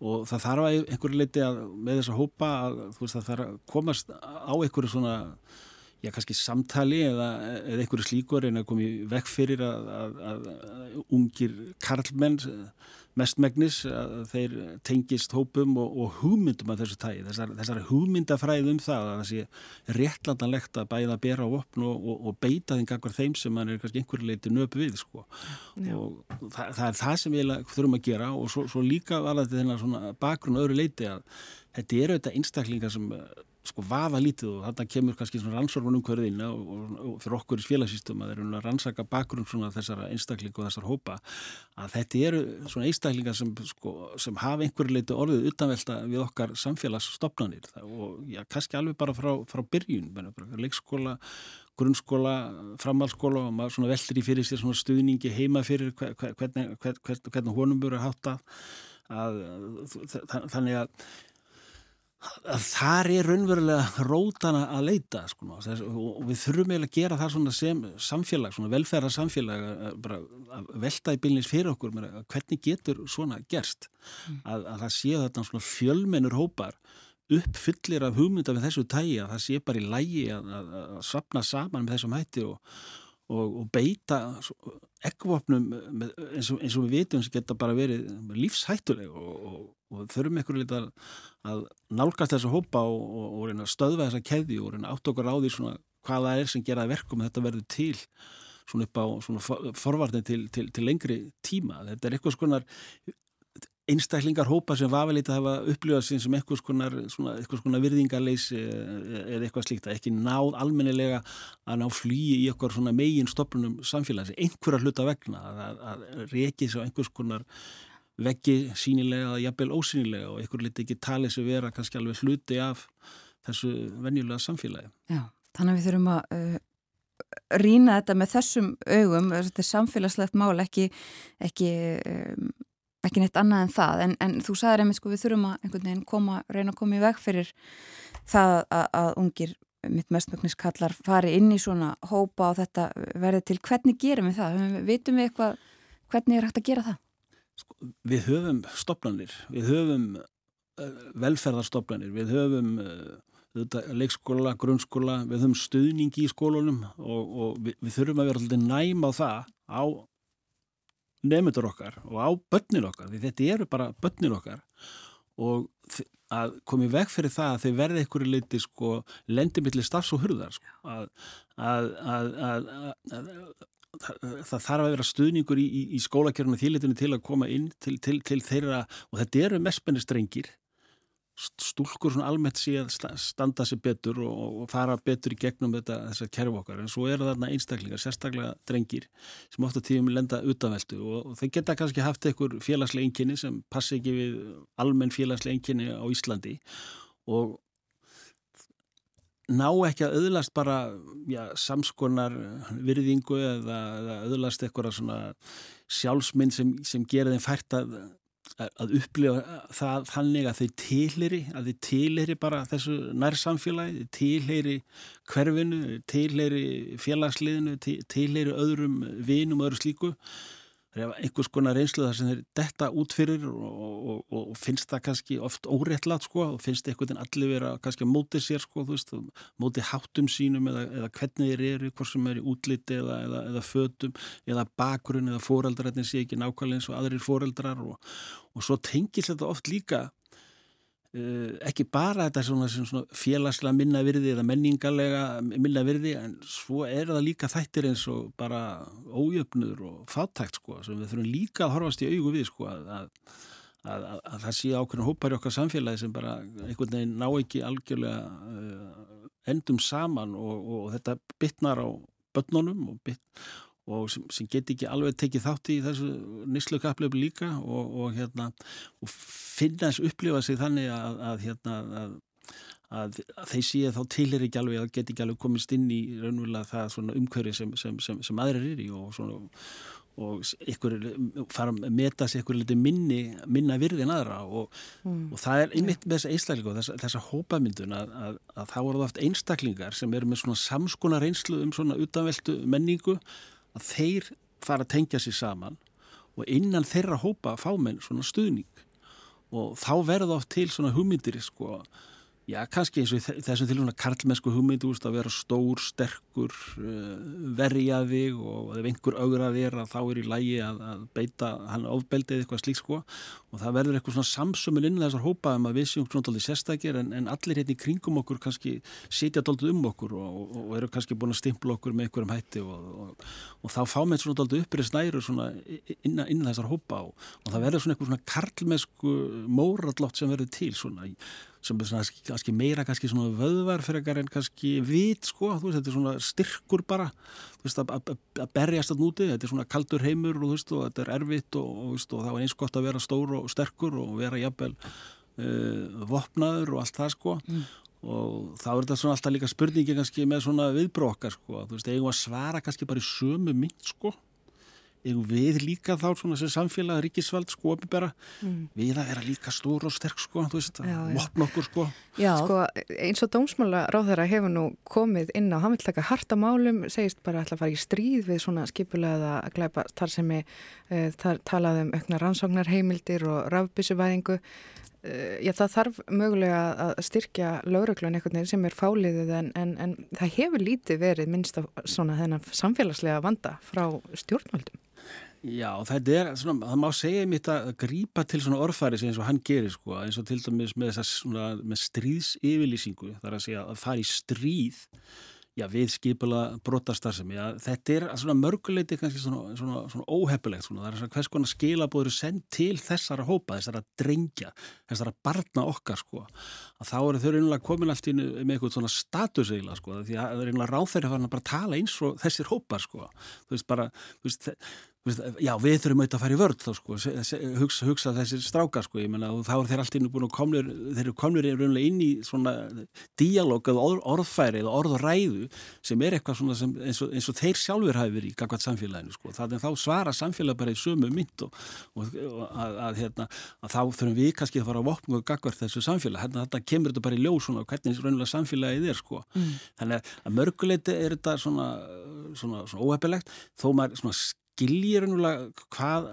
Og það þarf að einhverju leiti að með þess að hópa að þú veist það þarf að komast á einhverju svona já kannski samtali eða, eða einhverju slíkur en að komi vekk fyrir að, að, að ungir karlmenn mestmægnis að þeir tengist hópum og, og hugmyndum af þessu tægi, þessar, þessar hugmyndafræð um það að það sé réttlandanlegt að bæða að bera á opn og, og, og beita þinn gangvar þeim sem mann er kannski einhverju leiti nöp við sko Já. og það, það er það sem við þurfum að gera og svo, svo líka var þetta þennan bakgrunn öðru leiti að þetta eru þetta einstaklingar sem sko vafa lítið og þetta kemur kannski svona rannsórun um hverðina og, og, og fyrir okkur í félagsýstum að þeir eru að rannsaka bakgrunn svona þessara einstaklinga og þessar hópa að þetta eru svona einstaklingar sem, sko, sem hafa einhverju leiti orðið utanvelta við okkar samfélagsstopnanir og já, kannski alveg bara frá, frá byrjun, leikskóla grunnskóla, framhalskóla og maður svona veldur í fyrir sér svona stuðningi heima fyrir hvernig, hvernig, hvernig honum búið að hátta að, þannig að þar er raunverulega rótana að leita sko, og við þurfum eiginlega að gera það svona sem samfélag, svona velferðar samfélag að velta í bylnins fyrir okkur hvernig getur svona gerst mm. að, að það sé þetta svona fjölmennur hópar uppfyllir af hugmynda við þessu tægi að það sé bara í lægi að, að, að sapna saman með þessum hætti og, og, og beita ekkvapnum eins, eins og við vitum sem geta bara verið lífshættuleg og, og þurfum ykkur litið að, nálgast þessa hópa og, og, og reyna að stöðva þessa keði og reyna átt okkur á því svona hvaða er sem geraði verkum þetta verður til svona upp á svona forvartin til, til, til lengri tíma. Þetta er eitthvað skonar einstaklingar hópa sem vel eitthvað að hafa upplifað sín sem eitthvað skonar, svona, skonar virðingarleysi eða eitthvað slíkt að ekki náð almennilega að ná flýi í svona megin stopnum samfélags einhverja hluta vegna að, að, að reykið svo einhvers konar veggi sínilega eða jafnvel ósýnilega og einhver liti ekki talið sem vera kannski alveg hluti af þessu venjulega samfélagi. Já, þannig að við þurfum að uh, rýna þetta með þessum augum, þetta er samfélagslegt mál, ekki, ekki, um, ekki neitt annað en það, en, en þú sagðið einmitt sko við þurfum að einhvern veginn koma, reyna að koma í veg fyrir það að, að ungir mitt mestmögniskallar fari inn í svona hópa og þetta verði til, hvernig gerum við það? Vitum við eitthvað, hvernig er hægt að gera það? Sko, við höfum stoplanir, við höfum uh, velferðarstoplanir, við höfum uh, leikskóla, grunnskóla, við höfum stuðningi í skólunum og, og við, við þurfum að vera alltaf næm á það á nefndur okkar og á börnin okkar, því þetta eru bara börnin okkar. Og að komið veg fyrir það að þau verði einhverju leiti sko lendimilli stafs og hurðar sko, að, að, að, að það þarf að vera stuðningur í, í, í skólakerfuna þýlitunni til að koma inn til, til, til þeirra og þetta eru mestmenni strengir stúlkur svona almennt að standa sér betur og, fara betur í gegnum þetta, þessar kerfi okkar. En svo eru þarna einstaklingar, sérstaklega drengir sem ofta tíum lenda utanveldu og, og þeir geta kannski haft einhver félagslega einkinni sem passi ekki við almenn félagslega einkinni á Íslandi. Og ná ekki að auðlast bara já, samskonar virðingu eða, eða auðlast eitthvað svona sjálfsmynd sem, sem gera þeim fært að að upplifa það þannig að þau tilheri, að þau tilheri bara þessu nærsamfélagi, tilheri hverfinu, tilheri félagsliðinu, tilheri öðrum vinum og öðru slíku einhvers konar reynslu þar sem þeir detta út fyrir og, og, og finnst það kannski oft óréttlat sko og finnst einhvern veginn allir vera kannski að móti sér sko þú veist, móti háttum sínum eða, eða hvernig þeir eru, hvort sem er í útliti eða, eða, eða fötum eða bakgrunn eða fóreldrarnir sé ekki nákvæmlega eins og aðrir fóreldrar og, og svo tengis þetta oft líka Uh, ekki bara þetta svona, svona félagslega minna virði eða menningalega minna virði en svo er það líka þættir eins og bara ójöfnur og fátækt sko sem við þurfum líka að horfast í augu við sko að, að, að, að það sé ákveðin hópar í okkar samfélagi sem bara einhvern veginn ná ekki algjörlega uh, endum saman og, og, og þetta bytnar á börnunum og bytt og sem, sem get ekki alveg tekið þátt í þessu nýslu kaplöfu líka og, og, hérna, og finna þess upplifa sig þannig að, að, hérna, að, að þeir séu þá tilir ekki alveg að get ekki alveg komist inn í raunverulega það umhverfi sem, sem, sem aðrir er í og, svona, og ykkur fara að meta sér ykkur liti minni, minna virði en aðra og, mm. og það er einmitt með þessa einstaklingu þessa, þessa hópamyndun að, að, að það voru oft einstaklingar sem eru með svona samskona reynslu um svona utanveldu menningu að þeir fara að tengja sér saman og innan þeirra hópa fá menn svona stuðning. Og þá verða oft til svona hugmyndir sko Já, kannski eins og þessum til svona karlmennsku hugmynd úrst að vera stór, sterkur, uh, verja þig og ef einhver augra þér að þá er í lægi að, að beita hann ofbeldið eitthvað slík sko. Og það verður eitthvað svona samsumul inn þessar hópa um að við séum svona doldið sérstakir en, en allir hérna í kringum okkur kannski sitja doldið um okkur og, og, og eru kannski búin að stimpla okkur með einhverjum hætti og, og þá fá með svona doldið upprið snæru svona innan, innan þessar hópa og það verður svona eitthvað svona karlmennsku mórallótt sem verður til svona sem er svona kannski meira kannski svona vöðvar fyrir ekkar en kannski vit sko, þú veist, þetta er svona styrkur bara. Þú veist, að berjast að núti þetta er svona kaldur heimur og þú veist, og þetta er erfitt og, og, og það var eins gott að vera stór og sterkur og vera jafnvel uh, vopnaður og allt það sko. Mm. og þá er þetta svona alltaf líka spurningi kannski með svona viðbrókar sko, þú veist, eigum að svara kannski bara í sömu mynd sko eigum við líka þá svona sem samfélag ríkisvald sko opibera mm. við að vera líka stór og sterk sko þú veist að mopna okkur sko Já. Sko eins og dómsmála ráðherra hefur nú komið inn á, hann vil taka harta málum segist bara að fara í stríð við svona skipulega að glæpa þar sem er uh, eh, talað um aukna rannsóknarheimildir og rafbísuvæðingu já það þarf mögulega að styrkja lauröglun einhvern veginn sem er fáliðið en, en, en það hefur lítið verið minnst af svona þennan samfélagslega vanda frá stjórnvaldum Já, þetta er, svona, það má segja mitt að grípa til svona orðfæri eins og hann gerir sko, eins og til dæmis með, með stríðsyfirlýsingu, þar að segja að fara í stríð já, við skipula brotastarðsemi þetta er svona mörguleiti kannski svona, svona, svona óhefulegt það er svona hvers konar skilabóður sendt til þessara hópa, þessara drengja þessara barna okkar sko. Að þá eru þau reynilega komin allt í með eitthvað svona status eiginlega sko því að það er reynilega ráþæri að bara tala eins og þessir hópar sko. Þú veist bara, þú veist Já, við þurfum auðvitað að fara í vörð þá sko, hugsa, hugsa þessir strákar sko, ég menna og þá er þeir alltaf búin að komnir, þeir eru komnir inn í svona díalóg eða orð, orðfæri eða orðræðu sem er eitthvað svona sem, eins, og, eins og þeir sjálfur hafi verið í gangvært samfélaginu sko, þannig að þá svara samfélag bara í sömu mynd og, og, og að, að, hérna, að þá þurfum við kannski að fara að vopna og gangvært þessu samfélag, hérna þetta kemur þetta bara í ljós svona hvernig raunlega samfélagið er sko, mm. þannig að mörguleiti er þetta svona, svona, svona svona skiljir hvað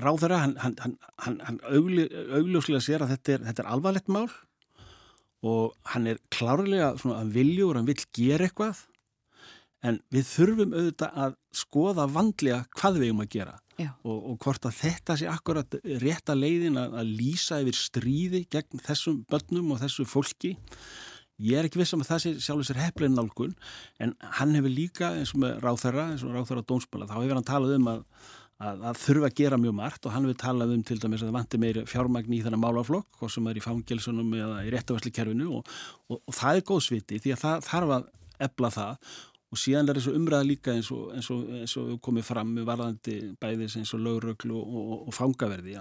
ráður að hann, hann, hann, hann augljós, augljóslega sér að þetta er, þetta er alvarlegt mál og hann er klárlega svona að viljur, hann vill gera eitthvað en við þurfum auðvitað að skoða vandlega hvað við erum að gera og, og hvort að þetta sé akkurat rétta leiðin að, að lýsa yfir stríði gegn þessum börnum og þessu fólki ég er ekki viss um að það sé sjálfur sér heflin nálgun en hann hefur líka eins og með ráþæra, eins og ráþæra dónsmála þá hefur hann talað um að að, að þurfa að gera mjög margt og hann við talað um til dæmis að það vanti meiri fjármagn í þennan málaflokk og sem er í fangelsunum eða í réttaværslikerfinu og, og, og það er góð sviti því að það þarf að ebla það. Og síðan er þessu umræða líka eins og, eins og, eins komið fram með varðandi bæðis eins og lauröglu og, fangaverði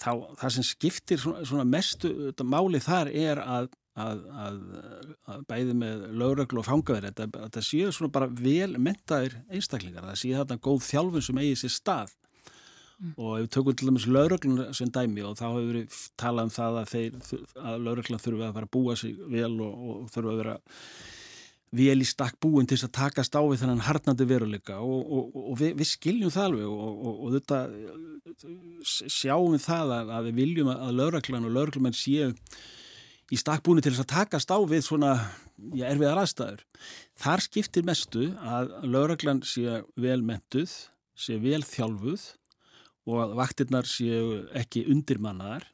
þá, það sem skiptir svona, svona mestu máli þar er að að, að, að bæði með lögreglu og fangaverð að það séu svona bara vel mentaðir einstaklingar, það séu þarna góð þjálfun sem eigi sér stað mm. og ef við tökum til dæmis lögreglun sem dæmi og þá hefur við talað um það að, þeir, að lögreglun þurfi að fara að búa sig vel og, og þurfi að vera vel í stakk búin til að takast á við þennan harnandi veruleika og, og, og við, við skiljum það alveg og, og þetta sjáum við það að, að við viljum að lögreglan og lögreglumenn séu í stakkbúinu til þess að takast á við svona já, erfiðar aðstæður. Þar skiptir mestu að lauraglan sé vel mentuð, sé vel þjálfuð og að vaktirnar séu ekki undirmannaðar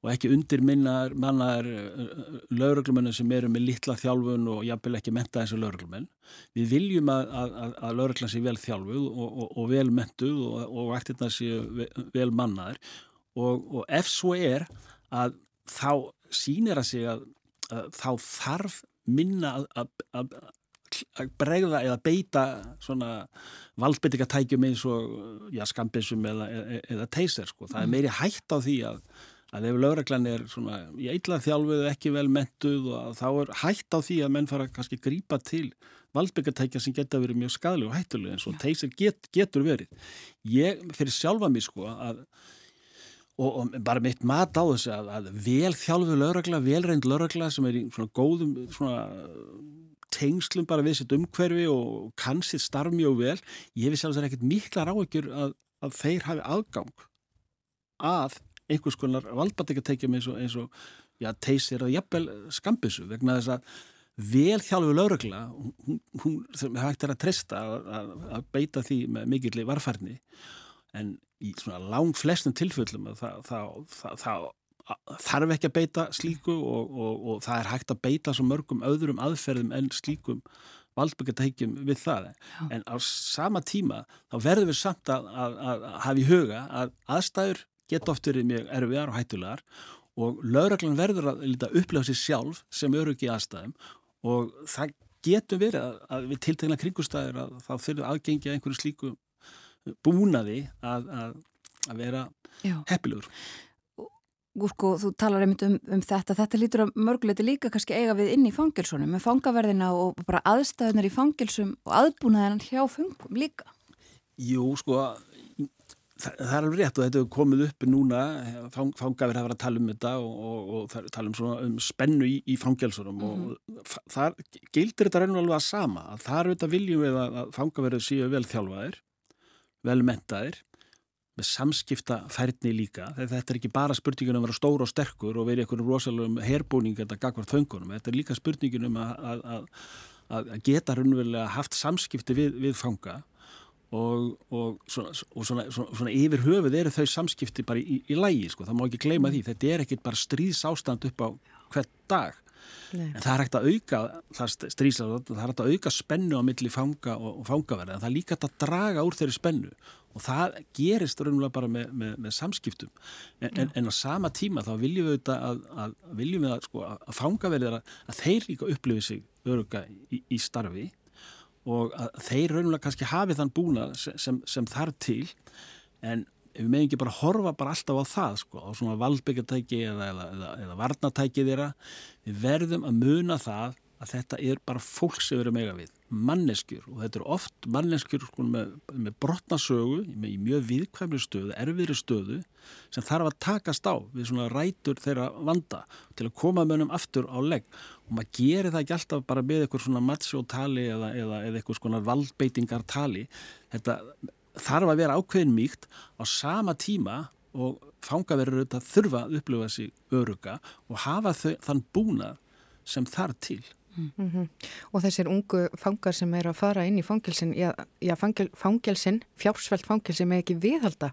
og ekki undirminnaðar mannaðar lauraglumennu sem eru með litla þjálfun og jafnvel ekki menta þessu lauraglumenn. Við viljum að, að, að lauraglan sé vel þjálfuð og, og, og vel mentuð og, og vaktirnar séu vel mannaðar og ef svo er að þá sínir að sig að, að þá þarf minna að, að, að bregða eða beita svona valdbyttingatækjum eins og já, skambisum eða, eða, eða teyser sko. Það er mm. meiri hægt á því að að ef lögreglan er svona í eitthvað þjálfuð ekki vel mentuð og þá er hægt á því að menn fara kannski grípa til valdbyggatækja sem geta verið mjög skadlega og hættulega eins og teyser get, getur verið. Ég fyrir sjálfa mig sko að og, og bara mitt mat á þessu að, að vel þjálfu lauragla, velreind lauragla sem er í svona góðum svona tengslum bara við sitt umhverfi og kann sitt starf mjög vel ég vissi alveg ekkert mikla ráðegjur að, að þeir hafi aðgang að einhvers konar valdbættingateikjum eins og, eins og já, teysir og jafnvel skambisu vegna þess að vel þjálfu lauragla hún, hún hægt er að trista að, að beita því með mikilli varfærni en í svona lang flestum tilfellum það, það, það, það þarf ekki að beita slíku og, og, og það er hægt að beita svo mörgum öðrum aðferðum en slíkum valdbyggatækjum við það Já. en á sama tíma þá verður við samt að, að, að hafa í huga að aðstæður geta oft verið mjög erfiðar og hættulegar og lauraglan verður að lita upplega sér sjálf sem ekki aðstæðum og það getur verið að, að við tiltegna kringustæður að þá þurfum aðgengja einhverju slíku búnaði að, að, að vera heppilegur. Gúrko, þú talar einmitt um, um þetta. Þetta lítur að mörguleiti líka kannski eiga við inn í fangilsunum með fangaverðina og bara aðstæðunar í fangilsum og aðbúnaðan hjá fungum líka. Jú, sko, það, það er alveg rétt og þetta hefur komið upp núna, fang, fangaverð hafa verið að tala um þetta og, og, og tala um, svona, um spennu í, í fangilsunum mm -hmm. og þar gildir þetta reynur alveg að sama. Þar auðvitað viljum við að, að fangaverðu séu vel þjálfaðir velmentaðir með samskipta færni líka þetta er ekki bara spurningin um að vera stór og sterkur og vera í einhvern rosalum herbúning þetta gagvart föngunum, þetta er líka spurningin um að, að, að geta raunverulega haft samskipti við, við fanga og, og, svona, og svona, svona, svona yfir höfuð eru þau samskipti bara í, í lægi, sko, það má ekki gleyma því. Þetta er ekki bara stríðsástand upp á hvert dag Nei. en það er hægt að auka það er hægt að auka spennu á milli fanga og, og fangaverði en það er líka hægt að draga úr þeirri spennu. Og það gerist raunverulega bara með, með, með samskiptum. En, en, en á sama tíma þá viljum við auðvitað að, að, viljum við að, sko, að fangaverðir að þeir líka upplifi sig öruga í, í starfi. Og að þeir raunverulega kannski hafi þann búna sem, sem, þarf til. En við meðum ekki bara horfa bara alltaf á það sko, á svona valdbyggartæki eða, eða, eða, eða varnatæki þeirra. Við verðum að muna það að þetta er bara fólk sem við erum eiga við manneskjur. Og þetta er oft manneskjur sko, með, með brotnasögu með mjög viðkvæmri stöðu, erfiðri stöðu sem þarf að takast á við svona rætur þeirra vanda til að koma mönnum aftur á legg. Og maður gerir það ekki alltaf bara með eitthvað svona matsjótali eða, eða eitthvað svona valdbeitingartali. Þetta þarf að vera ákveðin mýkt á sama tíma og fangaverður auðvitað þurfa að upplifa sig öruga og hafa þau, þann búnað sem þar til. Mm -hmm. Og þessir ungu fangar sem er að fara inn í fangelsin, já, já fangel, fangelsin, fjársveld fangelsin með ekki viðhalda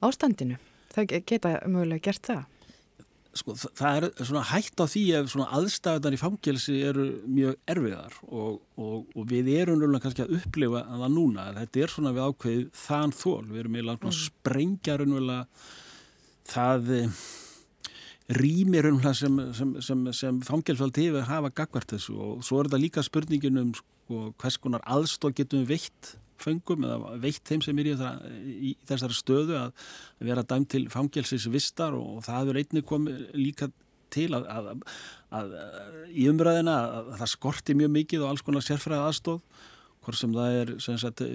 ástandinu. Það geta mögulega gert það. Sko það er svona hægt á því ef svona aðstæðunar í fangelsi eru mjög erfiðar og, og, og við erum náttúrulega kannski að upplifa það núna. Þetta er svona við ákveðið þann þól. Við erum eiginlega mm. sprengja raunverulega það eh, um það sem, sem, sem, sem fangelsvald hefur hafa gagvart þessu og svo er þetta líka spurningin um sko, hvers konar aðstók getum við veitt fengum eða veitt þeim sem er í, það, í þessari stöðu að vera dæmt til fangelsis vistar og það er einnig komið líka til að, að, að, að í umræðina að það skorti mjög mikið og alls konar sérfræða aðstóð hvort sem það er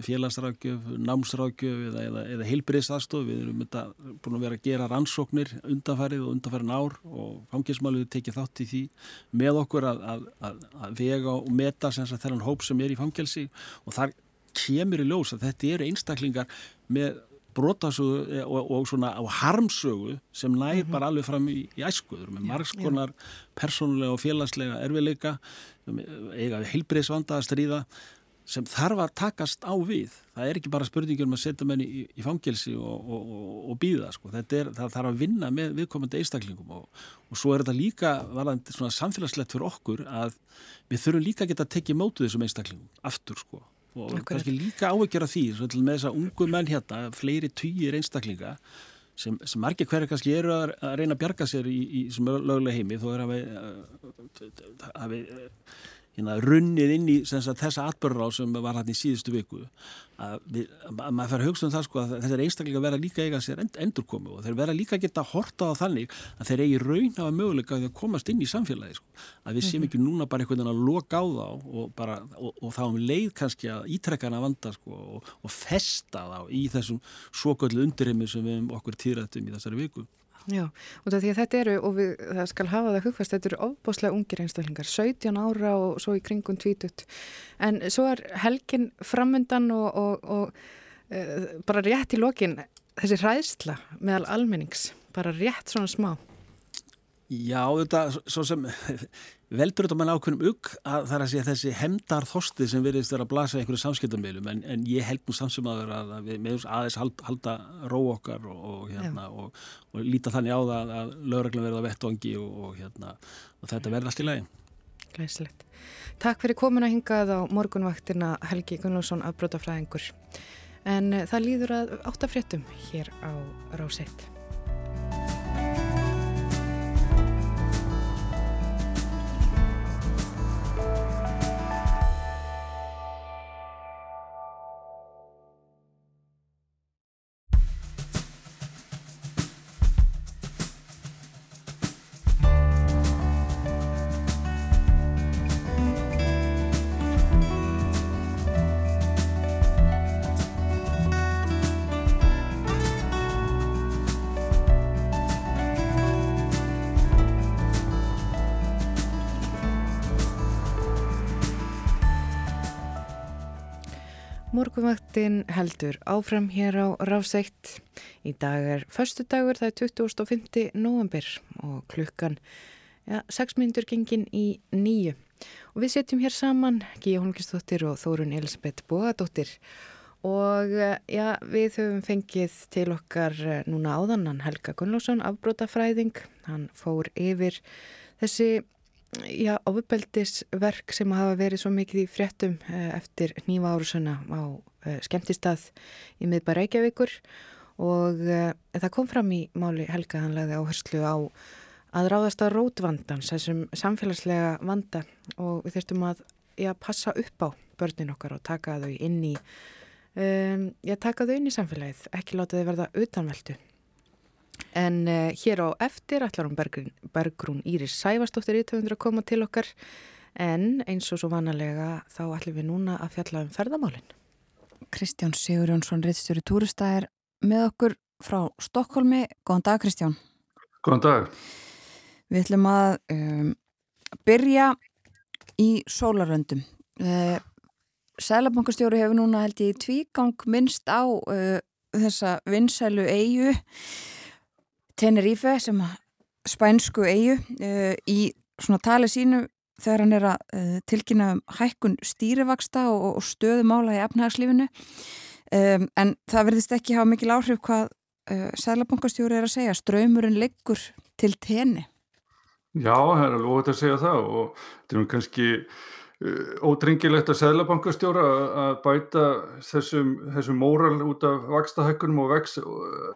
félagsrákjöf, námsrákjöf eða, eða, eða heilbriðsaðstof. Við erum þetta, búin að vera að gera rannsóknir undanfærið og undanfærin ár og fangismálið tekið þátt í því með okkur að vega og meta þennan hóp sem er í fangelsi og þar kemur í ljós að þetta eru einstaklingar með brotasögu og, og svona á harmsögu sem nær mm -hmm. bara alveg fram í, í æskuður með margskonar persónulega og félagslega erfiðleika eiga heilbriðsvanda að stríða sem þarf að takast á við það er ekki bara spurningum um að setja menni í, í fangelsi og, og, og, og býða sko. er, það þarf að vinna með viðkomandi einstaklingum og svo er þetta líka varðandi svona samfélagslegt fyrir okkur að við þurfum líka að geta að tekja mótu þessum einstaklingum aftur sko og Akkurat. kannski líka ávegjara því með þessa ungu menn hérna, fleiri týjir einstaklinga sem, sem margir hverja kannski eru að, að reyna að bjarga sér í, í, í lögulega heimi þó er að við hafi hérna, runnið inn í sagt, þessa atbörra sem var hann í síðustu viku að, við, að maður fer að hugsa um það sko, að þessar einstaklega vera líka eiga sér end, endurkomu og þeir vera líka geta horta á þannig að þeir eigi raun hafa möguleika að komast inn í samfélagi sko. að við séum mhm. ekki núna bara einhvern veginn að loka á þá og, bara, og, og þá um leið kannski að ítrekkana vanda sko, og, og festa þá í þessum svoköldu undirheimi sem við okkur týrættum í þessari viku Já, og þetta eru, og við, það skal hafa það hugfast, þetta eru ofbáslega ungir einstaklingar, 17 ára og svo í kringum tvítut, en svo er helgin framöndan og, og, og e, bara rétt í lokin þessi hræðsla meðal almennings, bara rétt svona smá. Já, þetta, svo sem veldur þetta mann ákveðnum ugg að það er að segja þessi hemdar þosti sem veriðist vera að blasa einhverju samskiptamilum en, en ég held nú samsumaður að, að við meðus aðeins hald, halda ró okkar og, og, hérna, og, og líta þannig á það að lögreglan verða vettvangi og, hérna, þetta verða allt í lagi. Gleislegt. Takk fyrir komin að hingað á morgunvaktina Helgi Gunnlaugsson af Brótafræðingur. En eh, það líður að áttafréttum hér á Ráseitt. Morgunvaktin heldur áfram hér á Ráseitt. Í dag er förstu dagur, það er 25. november og klukkan ja, 6 minnur gengin í nýju. Og við setjum hér saman Gíja Holmqvistóttir og Þórun Elisabeth Bóadóttir og ja, við höfum fengið til okkar eh, núna áðannan Helga Gunnlásson, afbrótafræðing. Hann fór yfir þessi já, ofubeldisverk sem hafa verið svo mikið í fréttum eh, eftir nýva árusuna á eh, skemmtistað í miðbar Reykjavíkur. Og uh, það kom fram í máli Helga hann lagði áherslu á að ráðast að rótvandans, þessum samfélagslega vanda og við þurftum að já, passa upp á börnin okkar og taka þau inn í um, já, taka þau inn í samfélagið, ekki láta þau verða utanveldu En uh, hér á eftir ætlar hún Bergrún, Bergrún Íris Sævarsdóttir í 200 að koma til okkar en eins og svo vanalega þá ætlum við núna að fjalla um ferðamálinn. Kristján Sigur Jónsson, reittstjóri túrista er með okkur frá Stokkólmi. Góðan dag Kristján. Góðan dag. Við ætlum að um, byrja í sólaröndum. Uh, Sælabankastjóri hefur núna held ég tvígang minnst á uh, þessa vinsælu eigu Tenerife sem spænsku eigu uh, í svona tali sínu þegar hann er að uh, tilkynna um hækkun stýrivaksta og, og stöðumála í efnahagslífinu. Um, en það verðist ekki hafa mikil áhrif hvað uh, Sælabankastjóri er að segja. Ströymurinn liggur til tenni Já, það er alveg óhægt að segja það og þetta er kannski ódringilegt að Sælabankastjóra að bæta þessum, þessum móral út af vakstahækkunum og vex,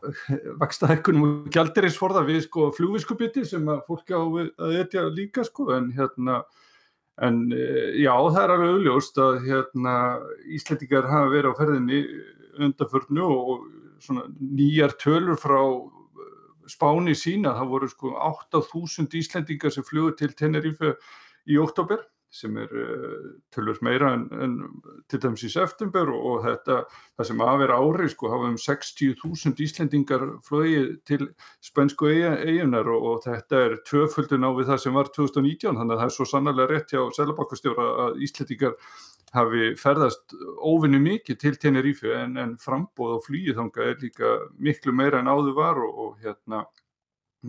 vakstahækkunum og gældirisforða við sko flúviskupiti sem að fólk á að etja líka sko en hérna En já, það er alveg auðljóst að hérna, Íslandingar hafa verið á ferðinni undanförnu og svona nýjar tölur frá Spáni sína, það voru sko 8.000 Íslandingar sem flugur til Tenerife í oktober sem er uh, tölvöld meira en, en til dæmis í september og, þetta, það sem að vera ári sko hafa um 60.000 Íslendingar flögið til spænsku eigunar og, og þetta er tvöföldun á við það sem var 2019 þannig að það er svo sannarlega rétt hjá Sælabakkastjóra að Íslendingar hafi ferðast óvinni mikið til Tenerife en, en frambóð á flýið þanga er líka miklu meira en áður var og, og hérna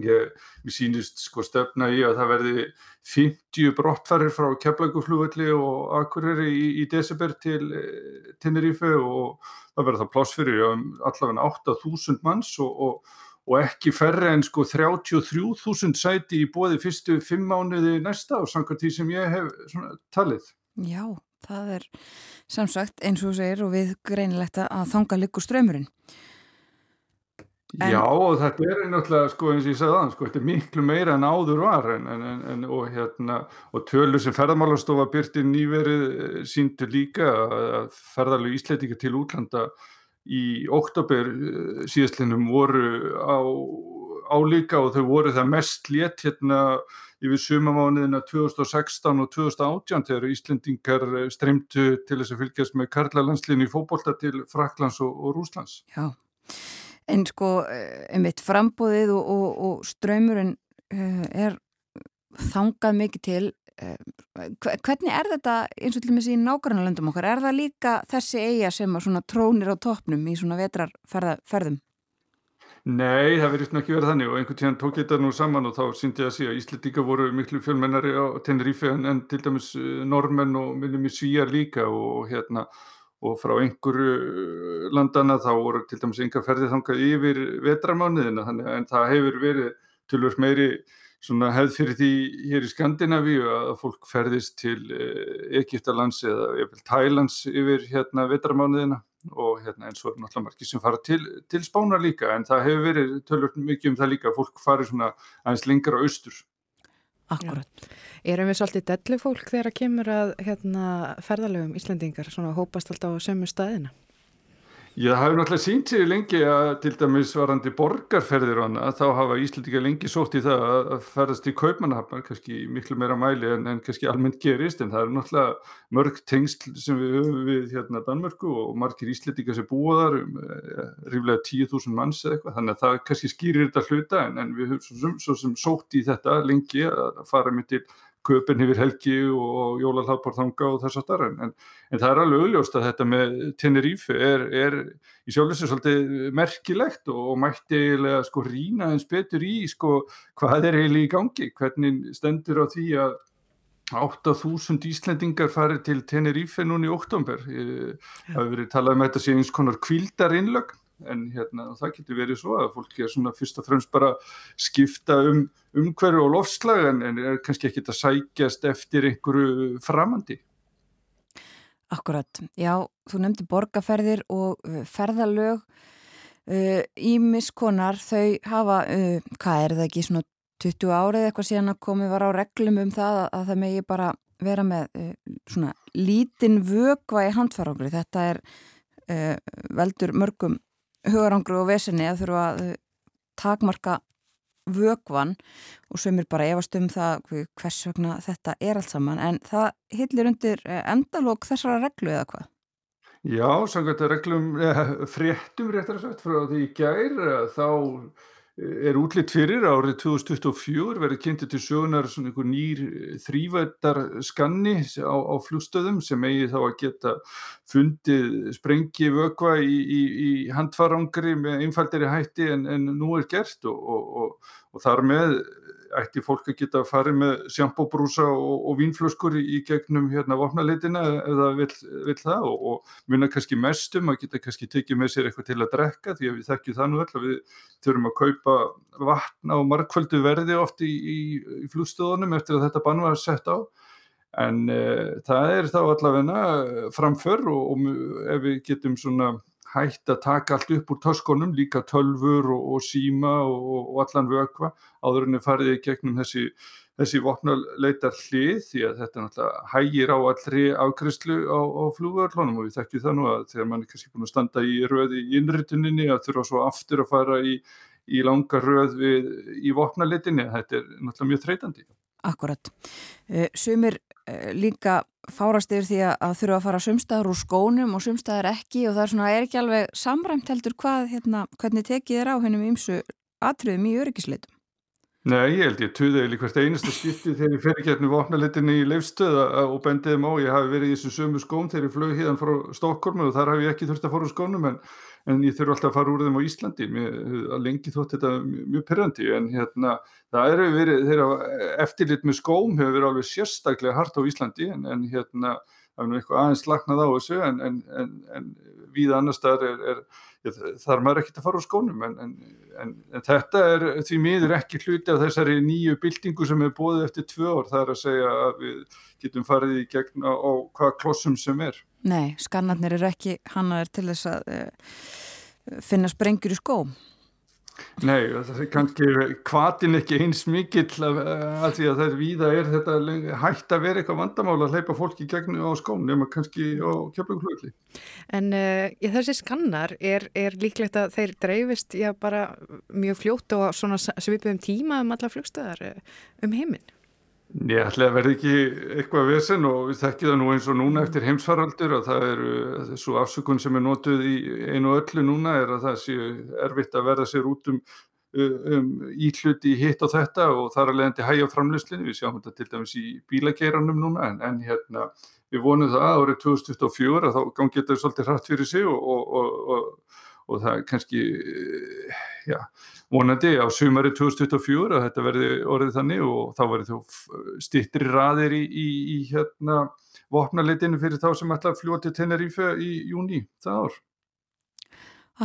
Ég, ég sýnist sko stefna í að það verði 50 brottfærir frá Keflaguflugvelli og Akureyri í, í desember til eh, Tenerife og það verður það pláss fyrir um, allavega 8.000 manns og, og, og ekki ferri en sko 33.000 sæti í bóði fyrstu fimm mánuði næsta og samkvæmt því sem ég hef talið. Já, það er samsagt eins og segir og við greinilegt að þanga liggur ströymurinn. En... Já og þetta er náttúrulega sko eins og ég sagði aðan sko þetta er miklu meira en áður var en, en, en, og, hérna, og tölur sem ferðarmálastofa byrti nýverið eh, síndu líka að ferðarlegu ísleitinga til útlanda í oktober eh, síðastlinnum voru á álíka og þau voru það mest létt hérna yfir sumamániðina 2016 og 2018 þegar Íslendingar eh, streymtu til þess að fylgjast með Karlalandslinni í fókbólta til Fraklands og, og Rúslands. Já. En sko, eh, einmitt frambóðið og, og, og ströymurinn uh, er þangað mikið til. Uh, hvernig er þetta eins og til og með síðan nákvæmlega löndum okkar? Er það líka þessi eiga sem trónir á toppnum í svona vetrarferðum? Nei, það verðist ekki verið þannig og einhvern tíðan tók ég þetta nú saman og þá síndi ég að að Íslandíka voru miklu fjölmennari á Tenerife en, en til dæmis normenn og minnum í Svíjar líka og hérna og frá einhverju uh, landana þá voru til dæmis enga ferði þangað yfir vetramániðina en það hefur verið tölvöld meiri hefð fyrir því hér í Skandinavíu að fólk ferðist til uh, Egiptalands eða Thailands yfir hérna vetramániðina og hérna eins og er náttúrulega margir sem fara til, til Spánar líka en það hefur verið tölvöld mikið um það líka að fólk fari svona aðeins lengra austur Akkurat. Erum við svolítið dellu fólk þegar að kemur að hérna, ferðalögum Íslandingar, svona hópast alltaf á sömu staðina? Já, það hefur náttúrulega sínt sér lengi að til dæmis varandi borgarferðir og annað, þá hafa Íslandingar lengi sótt í það að ferðast í kaupmannahafnar, kannski miklu meira mæli en, en kannski almennt gerist, en það eru náttúrulega mörg tengsl sem við höfum við hérna Danmörku og margir Íslandingar sem búa þar, um, eh, ríflega 10.000 manns eða eitthvað, þannig að það kannski skýrir þetta hluta, en, en við höfum svo, svo sem sótt í þetta lengi að fara með til köpinn yfir helgi og jólalhagborðanga og þess að starra en, en það er alveg auðljóst að þetta með Tenerife er, er í sjálfsveit svolítið merkilegt og, og mætti eiginlega sko rína eins betur í sko hvað er eiginlega í gangi, hvernig stendur á því að 8.000 Íslendingar farið til Tenerife núni í oktober. Það hefur verið talað um þetta sem eins konar kvildarinnlögn en hérna, það getur verið svo að fólki er svona fyrst og fremst bara skipta um umhverju og lofslag en, en er kannski ekkit að sækjast eftir einhverju framandi. Akkurat, já, þú nefndi borgarferðir og uh, ferðalög. Ímiskonar, uh, þau hafa, uh, hvað er það ekki, svona 20 árið eitthvað síðan að komið var á reglum um það að, að það megi bara vera með uh, svona lítinn vögva í handfarangri, þetta er veldur mörgum hugarangru og vesenni að þurfa að eh, takmarka vögvan og sömur bara efast um það hvers vegna þetta er allt saman en það hillir undir eh, endalók þessara reglu eða hvað? Já, samkvæmt að reglum eh, fréttum réttar að sagt frá því í gær þá er útlitt fyrir árið 2024 verið kynnti til sögunar svona einhver nýr þrývættar skanni á, á flugstöðum sem eigi þá að geta fundið sprengi vögva í, í, í handfarangri með einfaldari hætti en, en nú er gert og, og, og, og þar með ætti fólk að geta að fara með sjampóbrúsa og, og vínflöskur í gegnum hérna vopnalitina það vil, vil það og, og muna kannski mestum að geta kannski tekið með sér eitthvað til að drekka því að við þekkjum það nú öll að við þurfum að kaupa vatn á markvöldu verði oft í, í, í flugstöðunum eftir að þetta bann var sett á. En e, það er þá allavegna framför og, og ef við getum svona hægt að taka allt upp úr töskonum, líka tölfur og, og síma og, og allan vökva áður en þið farið í gegnum þessi, þessi vopnuleitar hlið því að þetta náttúrulega hægir á allri afgriðslu á, á flúvörlunum og við þekkjum það nú að þegar mann er kannski búin að standa í röði í innrituninni að þurfa svo aftur að fara í, í langa röð við, í vopnuleitinni, þetta er náttúrulega mjög þreytandi. Akkurat. Eh, sumir eh, líka fárast yfir því að þurfa að fara sumstaður úr skónum og sumstaður ekki og það er svona, er ekki alveg samræmt heldur hvað, hérna, hvernig tekið er á hennum ímsu atriðum í öryggisleitum? Nei, ég held ég tuði eða hvert einasta skipti þegar ég fer ekki hérna vopnalitinni í leifstöða og bendiðum á, ég hafi verið í þessum sömu skóm þegar ég flög híðan frá Stokkólmu og þar hafi ég ekki þurft að fara úr skónum en en ég þurfa alltaf að fara úr þeim á Íslandi. Mér, að lengi þótt þetta mjög pyrrandi en hérna það eru verið þeirra eftirlit með skóm hefur verið alveg sérstaklega hart á Íslandi en, en hérna það er nú eitthvað aðeins lagnað á þessu en, en, en við annar staðar er, er, er þar maður ekki að fara úr skónum en þetta er því miður ekki hluti af þessari nýju byltingu sem er bóðið eftir tvö ár það er að segja að við getum farið í gegn á, á hvaða klossum sem er Nei, skannarnir eru ekki hannaður til þess að uh, finna sprengjur í skóm. Nei, það er kannski kvatin ekki eins mikill að, að því að það er víða er þetta hægt að vera eitthvað vandamála að hleypa fólki gegn á skóm nema kannski á kjöflugflugli. En uh, þessi skannar er, er líklegt að þeir dreifist já bara mjög fljótt og svona svipum tíma um alla flugstöðar eh, um heiminn? Ég ætla að verði ekki eitthvað vesen og við þekkjum það nú eins og núna eftir heimsfaraldur að það er svo afsökun sem er notuð í einu öllu núna er að það sé erfitt að verða sér út um, um íhluti hitt og þetta og þar að leiðandi hægja framleyslinu, við sjáum þetta til dæmis í bílageiranum núna en, en hérna við vonum það að árið 2024 að þá gangið þetta svolítið hratt fyrir sig og, og, og, og það kannski, já vonandi á sumari 2024 að þetta verði orðið þannig og þá verði þú stittri raðir í, í, í hérna vopnarleitinu fyrir þá sem ætla að fljóti Tenerife í júni það ár.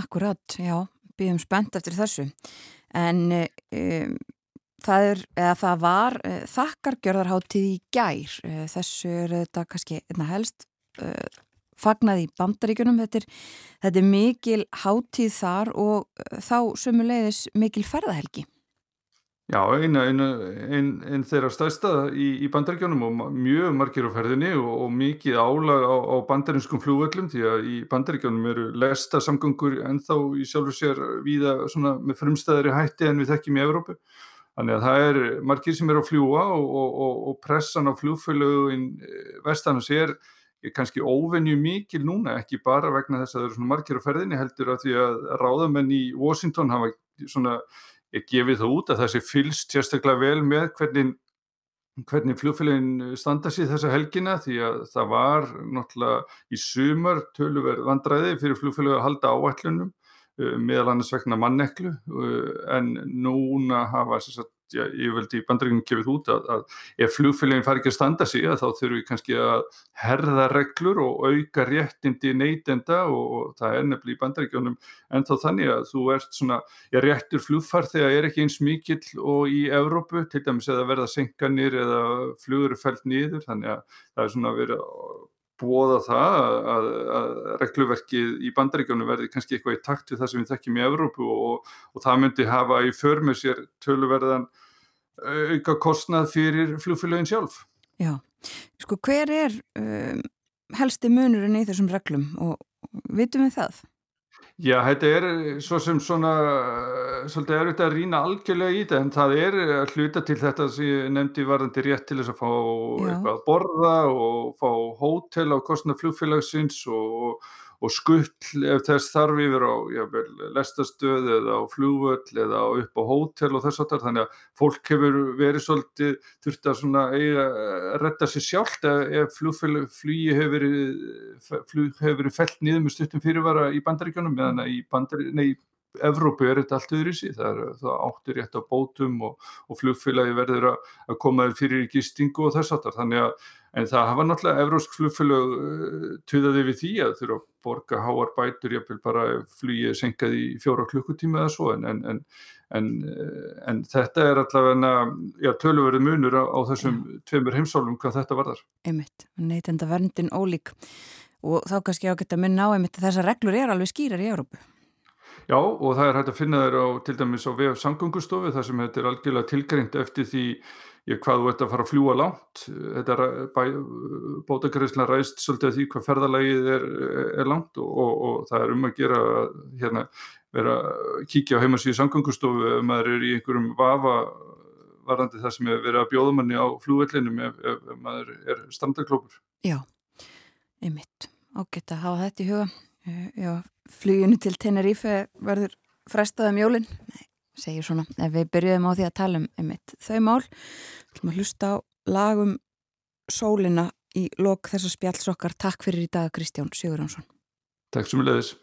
Akkurat, já, býðum spennt eftir þessu en um, það er, eða það var uh, þakkargjörðarháttíð í gær uh, þessu er þetta kannski einna helst uh, fagnað í bandaríkunum. Þetta er, þetta er mikil hátíð þar og uh, þá sömulegis mikil ferðahelgi. Já, eina, eina, ein, ein þeirra stærsta í, í bandaríkjónum og mjög margir á ferðinni og, og mikið álag á, á bandarinskum flúvöllum því að í bandaríkjónum eru lesta samgöngur ennþá í sjálfur sér víða með frumstæðari hætti en við þekkjum í Evrópu. Þannig að það er margir sem eru að fljúa og, og, og pressan á flúfölugin eh, vestanum sér er kannski óvenju mikil núna, ekki bara vegna þess að það eru svona margir á ferðinni heldur að því að ráðamenn í Washington hafa svona, ég gefið það út að það sé fylst sérstaklega vel með hvernig, hvernig fljófélagin standa sér þessa helgina því að það var náttúrulega í sumar töluverð vandræði fyrir fljófélagi að halda áætlunum uh, meðal annars vegna manneklu uh, en núna hafa sérstaklega ég veldi í bandreginum gefið út að, að ef flugfélagin fari ekki að standa sig þá þurfum við kannski að herða reglur og auka réttindi neytenda og, og það er nefnilega í bandreginum en þá þannig að þú ert svona, ég réttur flugfar þegar er ekki eins mikill og í Evrópu til dæmis eða verða senkanir eða flugur fælt nýður þannig að það er svona verið bóða það að, að regluverkið í bandaríkjónu verði kannski eitthvað í takt við það sem við þekkjum í Evrópu og, og það myndi hafa í för með sér töluverðan auka kostnað fyrir flugfélagin sjálf. Já, sko hver er um, helsti munurinn í þessum reglum og vitum við það? Já, þetta er svo sem svona, svolítið er þetta að rýna algjörlega í þetta en það er að hluta til þetta sem ég nefndi varðandi rétt til þess að fá Já. eitthvað að borða og fá hótel á kostnað flugfélagsins og, og skull ef þess þarf yfir á lestastöð eða á flugvöll eða upp á hótel og þess að það þannig að fólk hefur verið svolítið þurft að svona eiga að retta sér sjálft ef flugi hefur verið, flug hefur verið felt niður með stuttum fyrirvara í bandaríkjónum meðan í, bandari, nei, Evrópu er þetta allt öðru í sí, það, það áttur rétt á bótum og, og flugfélagi verður að, að koma fyrir gistingu og þess aftar, þannig að en það hafa náttúrulega evrósk flugfélag uh, tuðaði við því að þurfa að borga háar bætur, ég vil bara flugið senkað í fjóra klukkutíma eða svo en, en, en, en uh, þetta er allavega tölverið munur á, á þessum tveimur heimsálum hvað þetta varðar. Einmitt, neytenda verndin ólík og þá kannski ágætt að minna á einmitt að þessar reglur er alveg skýrar í Európu. Já og það er hægt að finna þér á til dæmis á VF samgöngustofu þar sem þetta er algjörlega tilgreint eftir því hvað þú ert að fara að fljúa langt. Þetta er bótagreisla ræst svolítið því hvað ferðalagið er, er langt og, og, og það er um að gera hérna vera að kíkja á heimasíðu samgöngustofu ef maður er í einhverjum vafa varandi það sem er verið að bjóða manni á flúvellinum ef, ef, ef maður er standarklópur. Já, einmitt. Ágætt að hafa þetta í huga. Eh, já, fluginu til Tenerife verður frestað um jólinn Nei, segir svona, ef við byrjuðum á því að tala um einmitt þau mál. Að hlusta á lagum sólina í lok þessar spjallsokkar Takk fyrir í dag Kristján Sigurjónsson. Takk sem við leiðis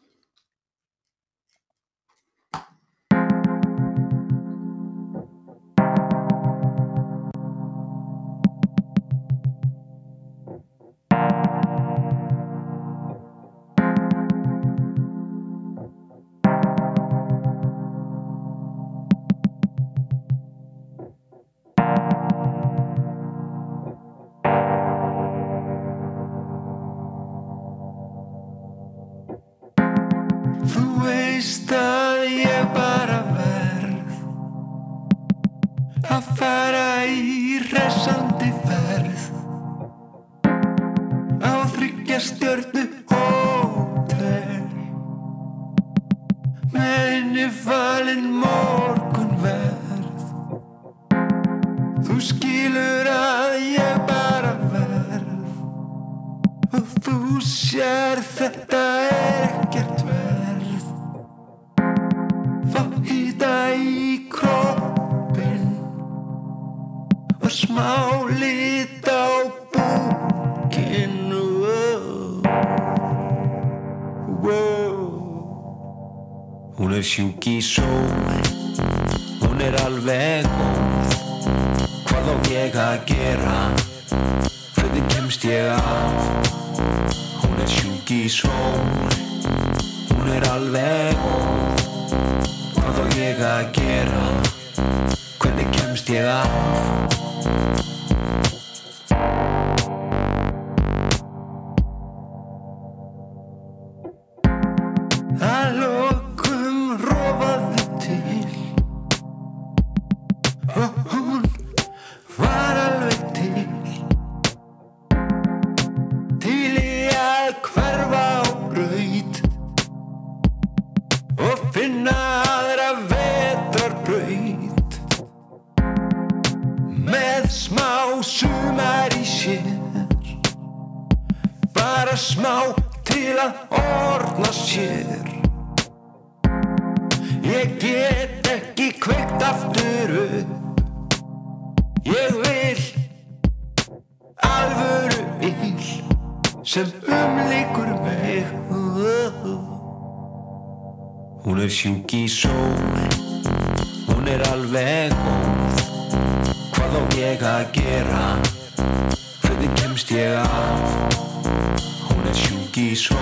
ekki sól.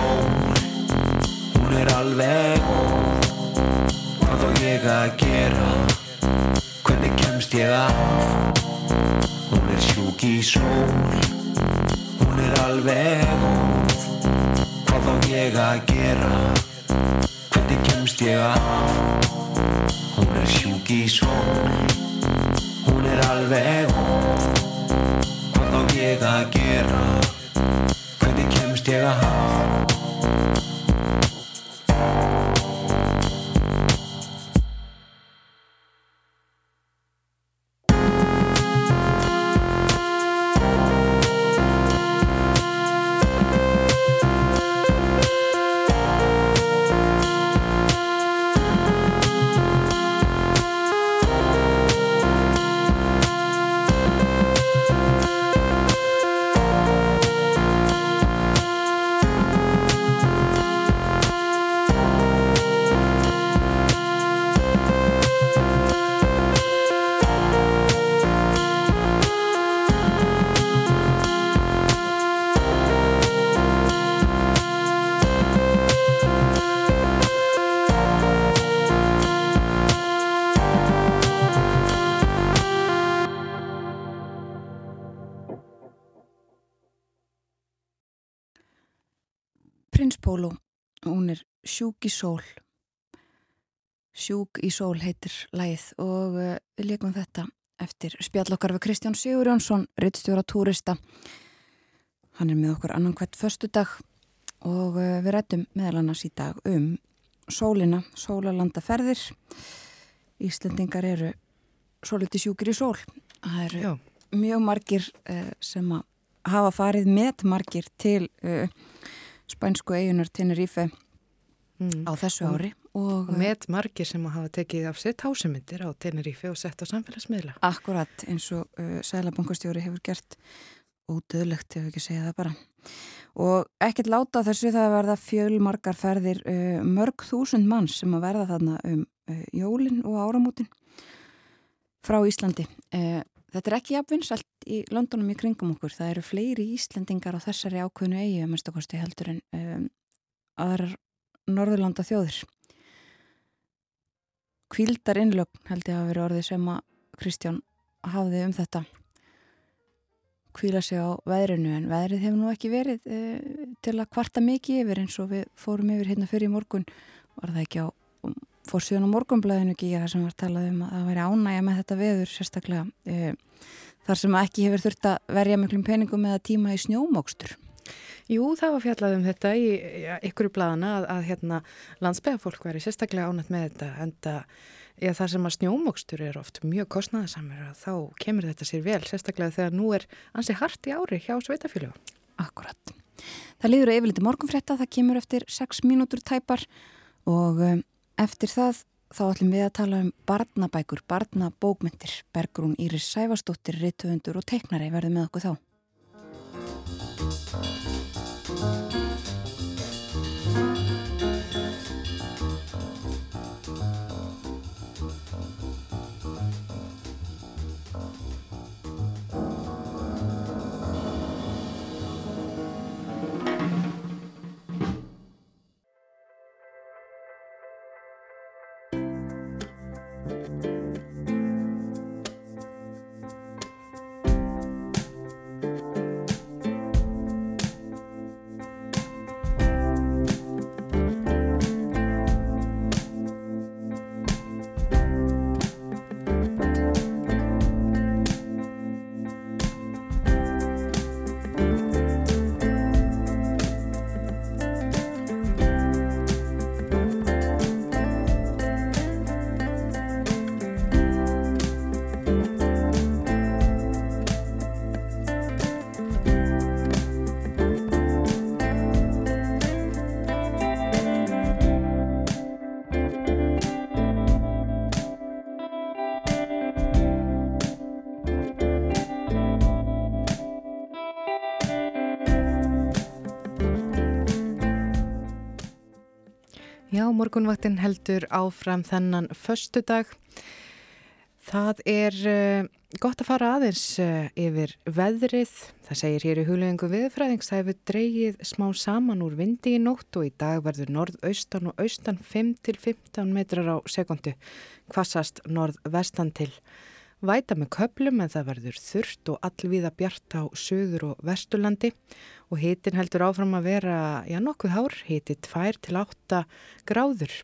Hún er alveg óð Hvað á ég að gera? Hvernig kemst ég af Hún er sjúk í sól. Hún er alveg óð Hvað á ég að gera? Hvernig kemst ég af Hún er sjúk í sól. Hún er alveg óð Hvað á ég að gera? Hvernig kemst ég að? Sjúk í sól. Sjúk í sól heitir lægið og uh, við leikum þetta eftir spjallokkar við Kristján Sigur Jónsson rittstjóra túrista. Hann er með okkur annan hvert förstu dag og uh, við rættum meðal annars í dag um sólina, sólalandaferðir Íslendingar eru svolítið sjúkir í sól. Það eru Já. mjög margir uh, sem hafa farið með margir til spænsku eigunar Tenerife mm. á þessu ári. og, og með margir sem hafa tekið af sitt hásumindir á Tenerife og sett á samfélagsmiðla. Akkurat eins og uh, Sælabankastjóri hefur gert. Ódöðlegt ef ekki segja það bara. Og ekkert láta þessu það að verða fjölmarkar ferðir uh, mörg þúsund manns sem að verða þarna um uh, jólin og áramútin frá Íslandi. Uh, þetta er ekki jafnvinsalt í Londonum í kringum okkur, það eru fleiri Íslandingar á þessari ákveðnu eigi að okkurstu heldur en um, aðrar Norðurlanda þjóðir Kvíldar innlögn held ég að vera orðið sem að Kristján hafði um þetta. Kvíla sig á veðrinu en veðrið hefur nú ekki verið e, til að kvarta mikið yfir eins og við fórum yfir hérna fyrir í morgun. Var það ekki á fórsíðan á morgunblæðinu ekki það sem var talað um að það væri ánægja með þetta veður sérstaklega e, þar sem ekki hefur þurft að verja miklum peningum eða tíma í snjómókstur Jú, það var fjallað um þetta í ykkur í blæðana að, að hérna, landsbygðafólk væri sérstaklega ánægt með þetta en það Já, það sem að snjómokstur er oft mjög kostnæðasamur þá kemur þetta sér vel, sérstaklega þegar nú er ansi hart í ári hjá sveitafjölu. Akkurat. Það líður að yfirleiti morgunfrétta, það kemur eftir 6 mínútur tæpar og um, eftir það þá ætlum við að tala um barnabækur, barnabókmyndir. Bergrún Íris Sæfastóttir, rittuðundur og teiknari verður með okkur þá. Já, morgunvaktin heldur áfram þennan förstu dag. Það er uh, gott að fara aðeins uh, yfir veðrið. Það segir hér í huglegingu viðfræðings það hefur dreyið smá saman úr vindi í nótt og í dag verður norð-austan og austan 5-15 metrar á sekundu. Kvassast norð-vestan til. Væta með köplum en það verður þurft og allvíða bjart á söður og vesturlandi og hitin heldur áfram að vera, já nokkuð hár, hiti 2 til 8 gráður.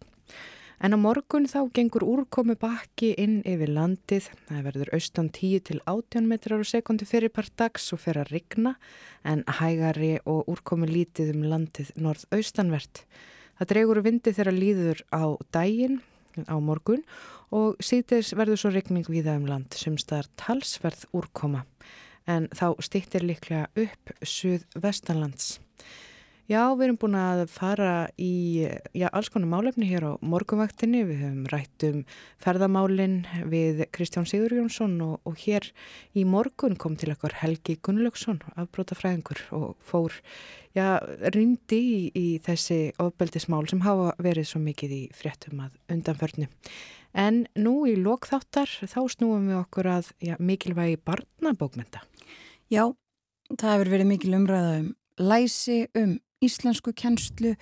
En á morgun þá gengur úrkomi bakki inn yfir landið, það verður austan 10 til 18 metrar á sekundi fyrir par dags og fyrir að rigna en hægari og úrkomi lítið um landið norð-austanvert. Það dregur vindi þegar líður á daginn á morgun og síðdeis verður svo rigning viða um land sem staðar talsverð úrkoma en þá stýttir líklega upp suð vestanlands. Já, við erum búin að fara í já, alls konar málefni hér á morgunvaktinni. Við höfum rætt um ferðamálinn við Kristján Sigur Jónsson og, og hér í morgun kom til okkar Helgi Gunnlaugsson, afbrótafræðingur og fór, já, rindi í, í þessi ofbeldismál sem hafa verið svo mikið í fréttum að undanförnu. En nú í lokþáttar þá snúum við okkur að já, mikilvægi barnabókmynda. Já, það hefur verið mikil umræða um læsi, um íslensku kennslu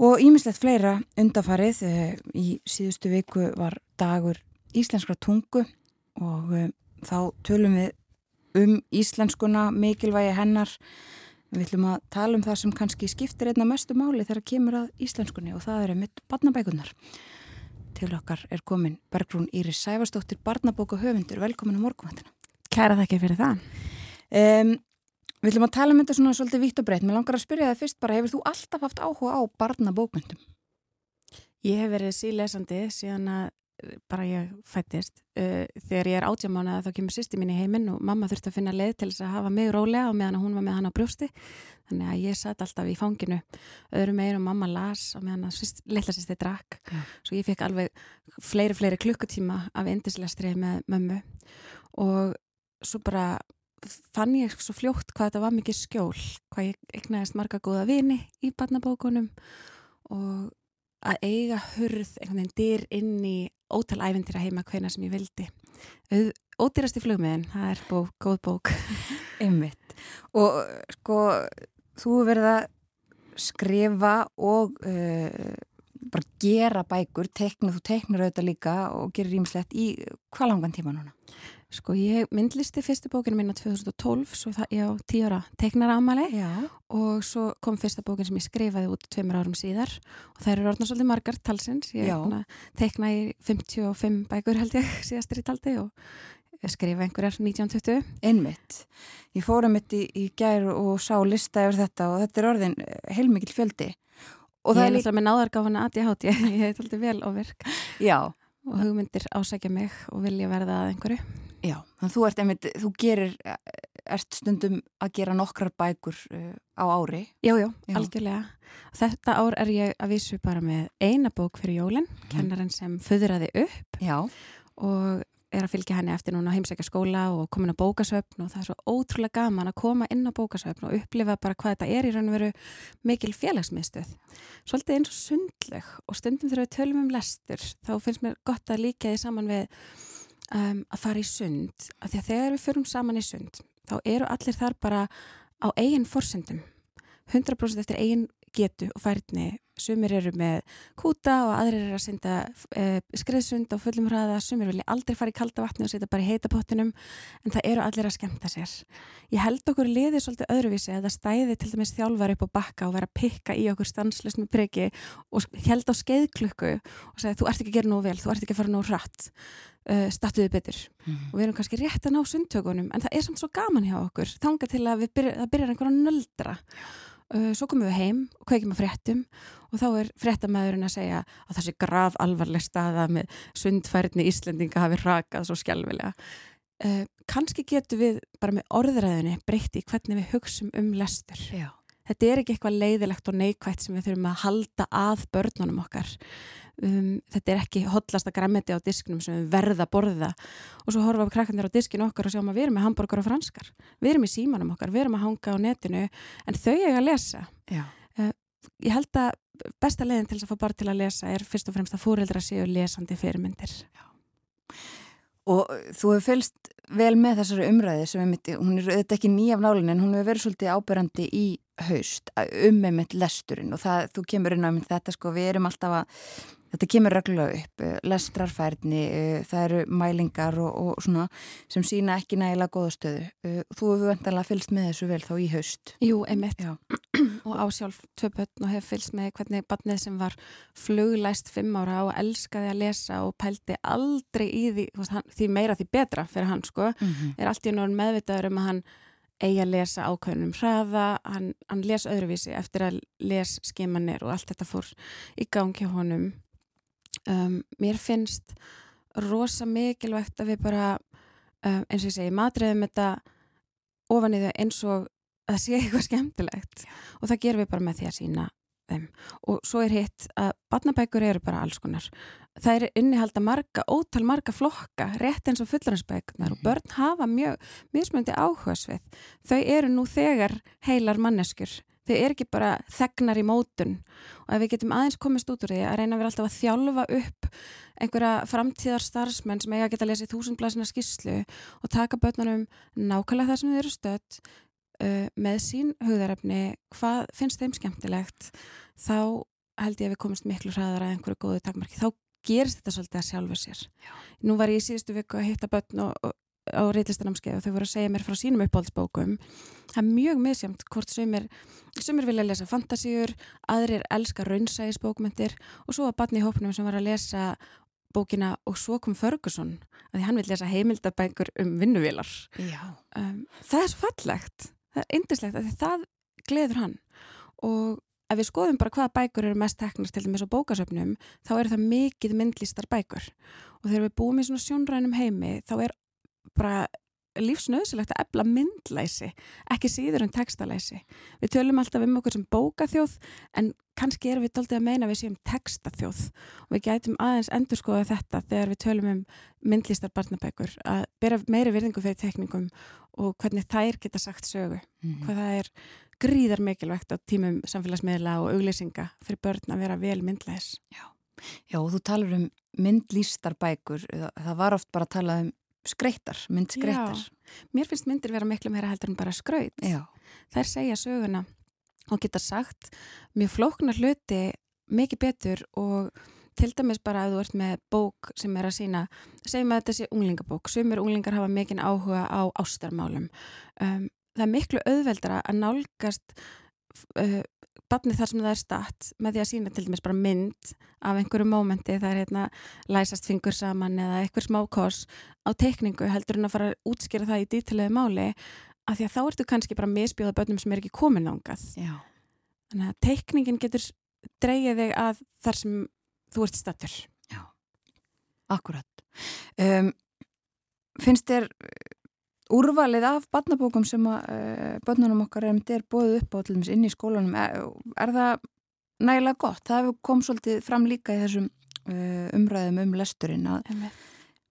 og ímislegt fleira undafarið. Eh, í síðustu viku var dagur íslenskra tungu og eh, þá tölum við um íslenskuna, mikilvægi hennar, Við ætlum að tala um það sem kannski skiptir einna mestu máli þegar kemur að íslenskunni og það eru mitt barnabækunar. Til okkar er komin Bergrún Íris Sæfarsdóttir, barnabóka höfundur. Velkomin á morgunvættina. Kæra þakki fyrir það. Um, við ætlum að tala um þetta svona svolítið vitt og breytt. Mér langar að spyrja það fyrst bara, hefur þú alltaf haft áhuga á barnabókmyndum? Ég hef verið sílesandi síðan að bara ég fættist uh, þegar ég er átjámána þá kemur sýsti mín í heiminn og mamma þurfti að finna leið til þess að hafa mig rólega og meðan hún var með hann á brjósti þannig að ég satt alltaf í fanginu öðru meir og mamma las og meðan að litla sýsti drakk ja. svo ég fekk alveg fleiri, fleiri klukkutíma af indislestri með mömmu og svo bara fann ég svo fljótt hvað þetta var mikið skjól hvað ég egnaðist marga góða vini í barnabókunum og að eiga hurð einhvern veginn dyr inn í ótal ævendir að heima hvena sem ég vildi. Ódýrast í flugmiðin, það er bók, góð bók. Einmitt. Og sko þú verið að skrifa og uh, bara gera bækur, tekna, þú teknar auðvitað líka og gerir ímslegt í hvað langan tíma núna? Sko ég myndlisti fyrstu bókinu mín á 2012, svo það ég á tíu ára teknar ámali og svo kom fyrsta bókin sem ég skrifaði út tveimur árum síðar og það eru orðna svolítið margar talsins, ég tekna í 55 bækur held ég síðastir í taldi og skrifa einhverjar 1920. Einmitt, ég fóra mitt í, í gær og sá lista yfir þetta og þetta er orðin heilmikil fjöldi. Og ég er líka með náðargáfana að ég háti, ég heit alltaf vel á virk. Já. Og hugmyndir ásækja mig og vilja verða að einhverju. Já, þannig að þú ert einmitt, þú gerir, ert stundum að gera nokkrar bækur uh, á ári. Já, já, já, algjörlega. Þetta ár er ég að vísu bara með eina bók fyrir jólinn, mm. kennarinn sem föðraði upp já. og er að fylgja henni eftir núna að heimsækja skóla og komin á bókasöfn og það er svo ótrúlega gaman að koma inn á bókasöfn og upplifa bara hvað þetta er í raun og veru mikil félagsmiðstöð. Svolítið eins og sundleg og stundum þegar við tölum um lestur þá finnst mér gott að líka því saman við um, að fara í sund að því að þegar við förum saman í sund þá eru allir þar bara á eigin forsendum. 100% eftir eigin getu og færni. Sumir eru með kúta og aðrir eru að synda eh, skriðsund á fullum hraða, sumir vilja aldrei fara í kalda vatni og setja bara í heita pottinum en það eru allir að skemta sér. Ég held okkur liðið svolítið öðruvísi að það stæði til dæmis þjálfar upp á bakka og vera að pikka í okkur stanslust með priggi og held á skeiðklukku og segja þú ert ekki að gera nóg vel, þú ert ekki að fara nóg hratt uh, statuðu betur mm. og við erum kannski rétt að ná sundtökunum en það er samt svo gaman hjá okkur þanga til að byrja, það byrjar einhverja nöldra Uh, svo komum við heim og kveikjum að fréttum og þá er fréttamæðurinn að segja að þessi grav alvarleg staða með sundfærni Íslendinga hafi rakað svo skjálfilega. Uh, Kanski getur við bara með orðræðinni breytti hvernig við hugsum um lestur. Já. Þetta er ekki eitthvað leiðilegt og neikvægt sem við þurfum að halda að börnunum okkar. Um, þetta er ekki hotlasta græmiti á disknum sem við verða að borða. Og svo horfa krakkandir á diskinu okkar og sjáum að við erum með hambúrgar og franskar. Við erum í símanum okkar, við erum að hanga á netinu en þau eiga að lesa. Uh, ég held að besta leiðin til þess að fá bara til að lesa er fyrst og fremst að fúrildra séu lesandi fyrirmyndir. Já. og þú hefur fylst vel með þessari umræði sem er mitt, hún er auðvitað ekki nýjaf nálinn en hún hefur verið svolítið ábyrrandi í haust um með mitt lesturinn og það, þú kemur inn á mitt þetta sko, við erum alltaf að Þetta kemur reglulega upp, eh, lestrarfærni, eh, það eru mælingar og, og svona sem sína ekki nægilega góða stöðu. Eh, þú hefur vendalega fylgst með þessu vel þá í haust. Jú, einmitt. og ásjálf tvö börn og hefur fylgst með hvernig barnið sem var fluglæst fimm ára og elskaði að lesa og pældi aldrei í því, því meira því betra fyrir hann, sko. Mm -hmm. Er allt í náttúrulega meðvitaður um að hann eigi að lesa ákveðnum hraða, hann, hann les öðruvísi eftir að les skimanir og allt þetta fór í gangi honum. Um, mér finnst rosa mikilvægt að við bara um, eins og ég segi, matriðum þetta ofan í þau eins og að sé eitthvað skemmtilegt. Já. og það gerum við bara með því að sína þeim. Og svo er hitt að batnabækur eru bara alls konar það er innihalda marga, ótal marga flokka rétt eins og fullarinsbækunar mm -hmm. og börn hafa mjög, mjög smöndi áhugasvið. Þau eru nú þegar heilar manneskur þau er ekki bara þegnar í mótun. Og ef við getum aðeins komist út úr því að reyna að vera alltaf að þjálfa upp einhverja framtíðar starfsmenn sem eiga að geta að lesa í þúsundblasina skýslu og taka börnunum nákvæmlega það sem þau eru stött uh, með sín hugðarefni, hvað finnst þeim skemmtilegt, þá held ég að við komist miklu hraðar að einhverju góðu takmarki, þá gerist þetta svolítið að sjálfa sér. Já. Nú var ég í síðustu viku að hitta börn og, og á reitlistanamskeið og þau voru að segja mér frá sínum uppáhaldsbókum það er mjög misjamt hvort sumir, sumir vilja lesa fantasíur aðrir elska raunsægisbókmyndir og svo var barni í hópnum sem var að lesa bókina og svo kom Ferguson að því hann vil lesa heimildabækur um vinnuvilar um, það er svo fallegt það er indislegt að það gleður hann og ef við skoðum bara hvaða bækur eru mest teknast til dæmis á bókasöfnum þá eru það mikið myndlistar bækur. Og þegar við búum í svona sjónrænum heimi þá er bara lífsnöðsilegt að ebla myndlæsi ekki síður en textalæsi. Við tölum alltaf um okkur sem bókaþjóð en kannski erum við doldið að meina við séum textaþjóð. Og við gætum aðeins endur skoða þetta þegar við tölum um myndlistar barnabækur að bera meiri virðingu fyrir tekningum og hvernig þær geta sagt sögu mm -hmm. hvað það er gríðar mikilvægt á tímum samfélagsmiðla og auglýsinga fyrir börn að vera vel myndlæs Já, Já og þú talar um myndlýstarbækur það var oft bara að tala um skreittar, myndskreittar. Mér finnst myndir vera miklu meira heldur en bara skraut. Já. Þær segja söguna og geta sagt mjög flóknar hluti mikið betur og til dæmis bara að þú ert með bók sem er að sína, segjum að þetta sé unglingabók, sumir unglingar hafa mikinn áhuga á ástarmálum. Um, það er miklu auðveldara að nálgast uh, barnið þar sem það er statt með því að sína til dæmis bara mynd af einhverju mómenti, það er hérna læsast fingur saman eða einhver smá kors á teikningu heldur en að fara að útskýra það í dítilegu máli af því að þá ertu kannski bara misbjóða börnum sem er ekki komin ángað þannig að teikningin getur dreyið þig að þar sem þú ert stattur Já, akkurat um, Finnst þér úrvalið af barnabókum sem að uh, börnunum okkar er bóðið upp á allir inn í skólanum er, er það nægilega gott? Það kom svolítið fram líka í þessum uh, umræðum um lesturinn að Emme.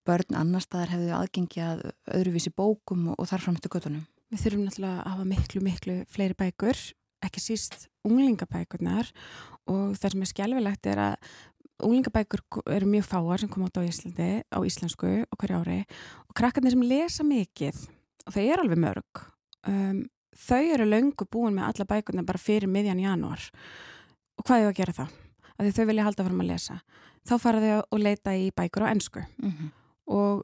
börn annar staðar hefðu aðgengi að öðruvísi bókum og, og þar framstu göttunum. Við þurfum náttúrulega að hafa miklu, miklu fleiri bækur, ekki síst unglingabækurnar og það sem er skjálfilegt er að Úlingabækur eru mjög fáar sem koma át á Íslandi, á íslensku og hverju ári og krakkarnir sem lesa mikið og þau eru alveg mörg um, þau eru löngu búin með alla bækurna bara fyrir miðjan januar og hvað er það að gera þá? Að þau vilja halda fram að lesa þá fara þau að leita í bækur á ennsku mm -hmm. og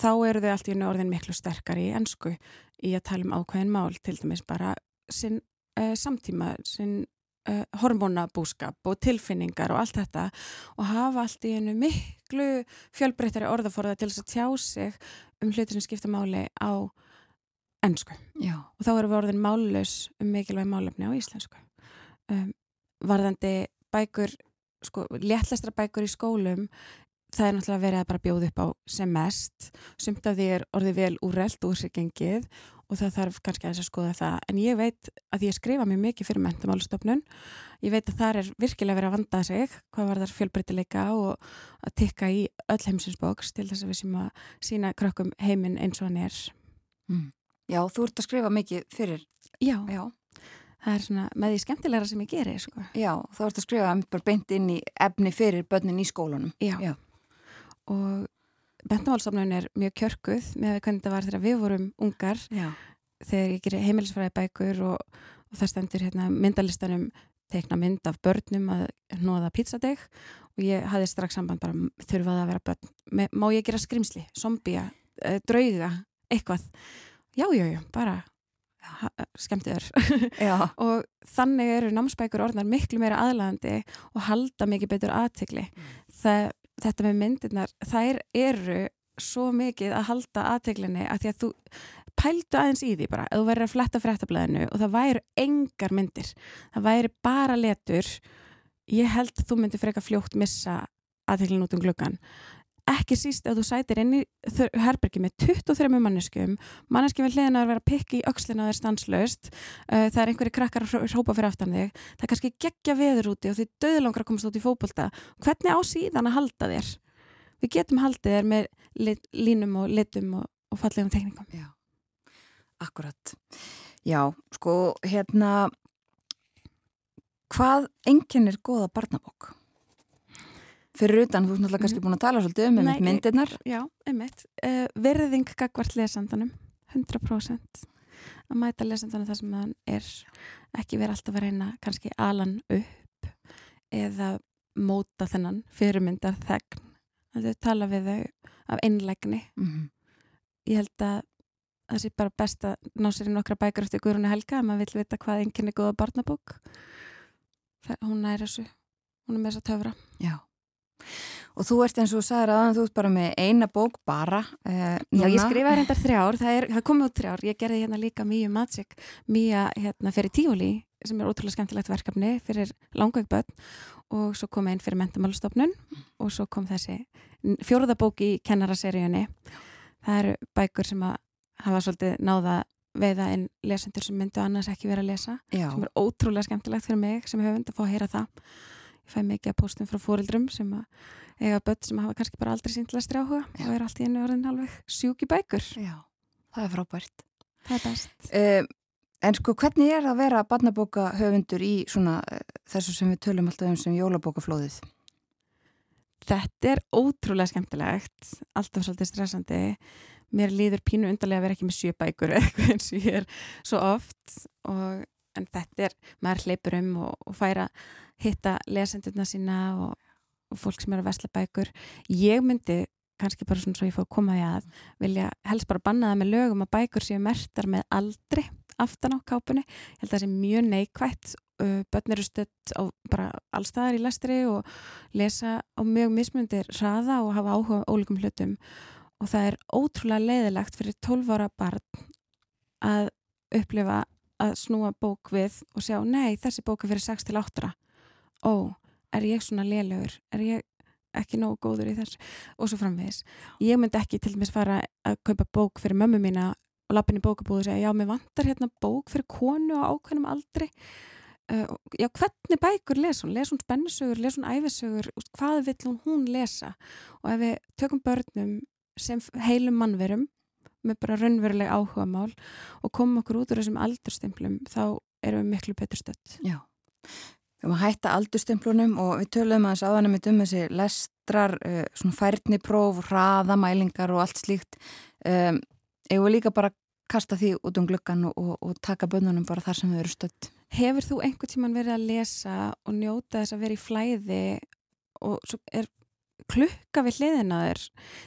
þá eru þau allt í orðin miklu sterkar í ennsku í að tala um ákveðin mál til dæmis bara sinn uh, samtíma, sinn uh, hormonabúskap og tilfinningar og allt þetta og hafa allt í einu miklu fjölbreyttari orðaforða til þess að tjá sig um hluti sem skipta máli á ennsku og þá erum við orðin mállaus um mikilvæg málefni á íslensku. Um, varðandi bækur sko, léttlestra bækur í skólum það er náttúrulega verið að bara bjóða upp á sem mest, sumt af því er orðið vel úrreld úr sig gengið og það þarf kannski að þess að skoða það en ég veit að ég skrifa mjög mikið fyrir mentumálstofnun ég veit að það er virkilega verið að vanda sig hvað var þar fjölbreytileika og að tikka í öll heimsinsbóks til þess að við sem að sína krökkum heiminn eins og hann er mm. Já, þú ert að skrifa mikið fyrir Já, Já. það er svona með því skemmtilegra sem ég gerir sko. Já, þú ert að skrifa beint inn í efni fyrir börnin í skólunum Já, Já. og Bentamálstofnun er mjög kjörguð með hvernig þetta var þegar við vorum ungar. Já. þegar ég gerir heimilisfræði bækur og, og það stendur hérna, myndalistanum teikna mynd af börnum að nóða pizzadeg og ég hafði strax samband bara þurfaði að vera börn? Má ég gera skrimsli, zombia, uh, drauga eitthvað, jájájá bara skemmtiður og þannig eru námsbækur orðnar miklu meira aðlæðandi og halda mikið betur aðtegli mm. það þetta með myndirnar, þær eru svo mikið að halda aðteglinni að því að þú pældu aðeins í því bara, að þú verður að fletta fréttablaðinu og það væri engar myndir það væri bara letur ég held að þú myndir freka fljótt missa aðteglin út um gluggan ekki síst að þú sætir inn í herbergi með 23 manneskum manneskum við hliðin að vera að pikka í aukslinu að það er stanslaust uh, það er einhverju krakkar að hrópa fyrir aftan þig það er kannski geggja veður úti og þið döðlangar að komast út í fókbólta hvernig á síðan að halda þér? Við getum haldið þér með lit, línum og litum og, og fallegum teknikum Já, akkurat. Já, sko, hérna hvað enginn er goða barnabokk? Fyrir utan, þú er náttúrulega kannski mhm. búin að tala svolítið um Nei, myndirnar. Já, einmitt. Uh, verðing gagvart lesandanum, 100%. Að mæta lesandanum þar sem það er ekki verið alltaf að reyna kannski alan upp eða móta þennan fyrirmyndar þegn. Þau tala við þau af einlegni. Mm -hmm. ég held að það sé bara best að ná sér í nokkra bækur eftir Guðrúni Helga að maður vil vita hvað enginn er góða barnabók það, hún er þessu hún er með þess að töfra Já. Og þú ert eins og sagður að þú ert bara með eina bók bara. Uh, Já, ég skrifaði reyndar þrjár, það, er, það komið út þrjár, ég gerði hérna líka Míu Magic, Mía hérna fyrir tíuli sem er ótrúlega skemmtilegt verkefni fyrir langvegböld og svo kom einn fyrir mentamálstofnun og svo kom þessi fjóruðabók í kennaraseríunni. Það eru bækur sem að hafa svolítið náða veiða en lesendur sem myndu annars ekki vera að lesa, Já. sem er ótrúlega skemmtilegt fyrir mig sem hefur vund að fá að heyra það fæ mikið að postum frá fórildrum sem að eiga börn sem hafa kannski bara aldrei sínt lestri áhuga Já. og er allt í einu orðin alveg sjúki bækur Já, það er frábært Það er best uh, En sko hvernig er að vera barnabóka höfundur í svona uh, þessu sem við tölum alltaf um sem jólabókaflóðið? Þetta er ótrúlega skemmtilegt alltaf svolítið stressandi mér líður pínu undarlega að vera ekki með sjö bækur eða eitthvað eins og ég er svo oft og en þetta er, maður hleypur um og, og færa hitta lesendurna sína og, og fólk sem eru að vesla bækur. Ég myndi kannski bara svona svo ég fóð að koma því að vilja helst bara banna það með lögum að bækur séu mertar með aldri aftan á kápunni, ég held að það sé mjög neikvægt börn eru stött á bara allstaðar í lestri og lesa á mjög mismundir hraða og hafa áhuga á ólíkum hlutum. Og það er ótrúlega leiðilegt fyrir 12 ára barn að upplifa að snúa bók við og sjá, nei, þessi bók er fyrir 6 til 8 ó, er ég svona lélögur er ég ekki nógu góður í þess og svo framvegis. Ég myndi ekki til dæmis fara að kaupa bók fyrir mömmu mína og lappin í bókabúðu og segja já, mér vantar hérna bók fyrir konu á ákveðnum aldri. Uh, já, hvernig bækur les hún? Les hún spennisugur, les hún æfisugur hvað vill hún hún lesa? og ef við tökum börnum sem heilum mannverum með bara raunveruleg áhuga mál og komum okkur út úr þessum aldurstimplum þá erum við miklu betur stött Já Við erum að hætta aldurstemplunum og við töluðum aðeins áðanum um þessi lestrar, uh, svona færnipróf, hraðamælingar og allt slíkt. Um, Eða við líka bara kasta því út um gluggan og, og, og taka bönnunum bara þar sem við erum stödd. Hefur þú einhvern tíman verið að lesa og njóta þess að vera í flæði og svo er klukka við hliðina þér?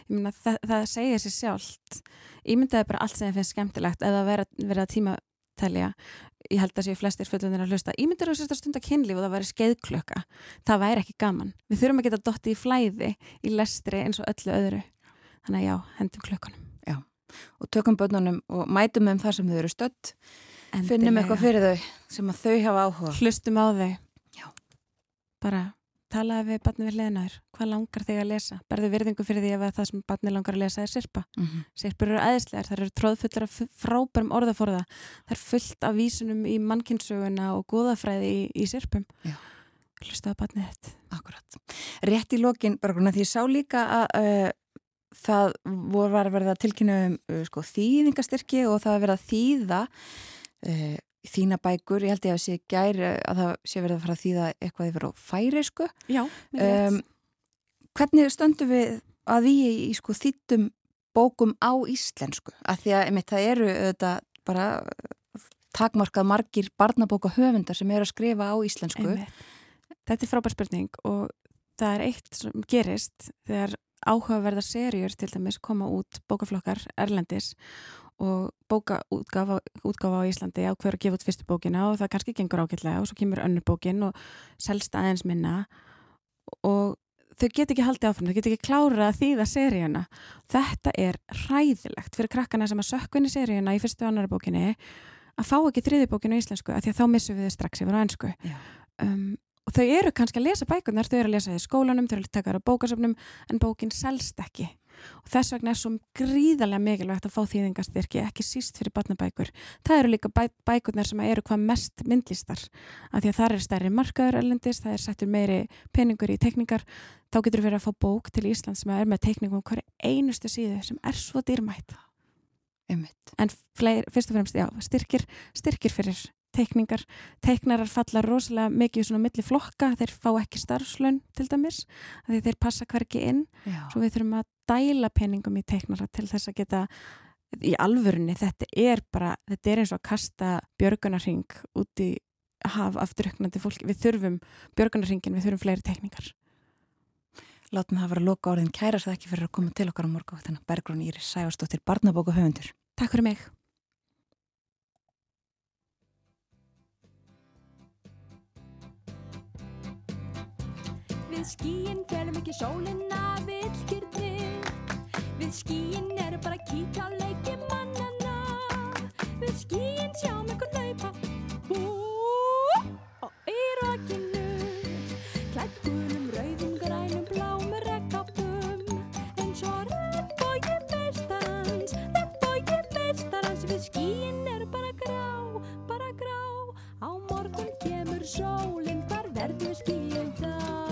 Ég meina það, það segir sér sjálft. Ég myndi að það bara allt sem það finnst skemmtilegt eða vera, vera tíma telja, ég held að séu flestir fullunir að hlusta, ímyndir á sérstaklega stund að kynlíf og það væri skeiðklöka, það væri ekki gaman. Við þurfum að geta dotti í flæði í lestri eins og öllu öðru. Þannig að já, hendum klökunum Já, og tökum börnunum og mætum um það sem þau eru stött finnum eitthvað fyrir þau sem að þau hafa áhuga hlustum á þau. Já. bara talaði við barni við hliðnaður, hvað langar þig að lesa? Berðu virðingu fyrir því að það sem barni langar að lesa er sirpa, mm -hmm. sirpur eru aðeinslegar það eru tróðfullar af frábærum orðaforða. Það er fullt af vísunum í mannkynsöguna og góðafræði í, í sirpum hlustaðu barnið þetta Akkurat, rétt í lokin bara grunna því ég sá líka að uh, það voru að verða tilkynna um uh, sko, þýðingastyrki og það að verða þýða uh, þína bækur, ég held ég að sé gær að það sé verið að fara að þýða eitthvað yfir á færi sko Já, um, Hvernig stöndu við að því í sko þýttum bókum á íslensku? Að því að einmitt, það eru þetta bara takmarkað margir barnabóka höfundar sem eru að skrifa á íslensku. Einmitt. Þetta er frábær spurning og það er eitt sem gerist þegar áhugaverðar serjur til dæmis koma út bókaflokkar Erlendis og bókaútgáfa á Íslandi á hver að gefa út fyrstu bókina og það kannski gengur ákveldlega og svo kemur önnur bókin og selst aðeins minna. Og þau get ekki haldið áfram, þau get ekki klára að þýða seríuna. Þetta er ræðilegt fyrir krakkana sem að sökkunni seríuna í fyrstu og annara bókinni að fá ekki þriði bókinu í íslensku að því að þá missum við þau strax yfir á ennsku um, og þau eru kannski að lesa bækunar, þau eru að lesa í skólanum, þau eru að taka það á bókasöfnum en bókin selst ekki og þess vegna er svo gríðarlega mikilvægt að fá þýðingastyrki, ekki síst fyrir batnabækur. Það eru líka bæ, bækurnar sem eru hvað mest myndlistar af því að það er stærri markaður erlendis, það er settur meiri peningur í tekningar þá getur við að fá bók til Ísland sem er með tekningum hverju einustu síðu sem er svo dýrmætt Einmitt. en fleir, fyrst og fremst, já, styrkir styrkir fyrir teikningar teiknarar falla rosalega mikið svona milli flokka, þeir fá ekki starfslun til dæmis, því þeir passa hverki inn. Já. svo við þurfum að dæla peningum í teiknara til þess að geta í alvörunni, þetta er bara þetta er eins og að kasta björgunarring út í haf af druknandi fólki. Við þurfum björgunarringin, við þurfum fleiri teikningar. Látum það að vera loka orðin kærast það ekki fyrir að koma til okkar á morgavaktina Bergrún Íris Sæfarsdóttir, barnabóku höfundur Takk fyrir mig skíin félum ekki sólina villkyrnir Við skíin eru bara að kíkja á leiki mannana Við skíin sjáum ykkur laupa og í rakinu Klætt gulum, rauðum, grænum, bláum regnkápum eins og regnbógi meistarans Regnbógi meistarans Við skíin eru bara grá, bara grá. Á morgun kemur sólin, hvar verður skíin þá?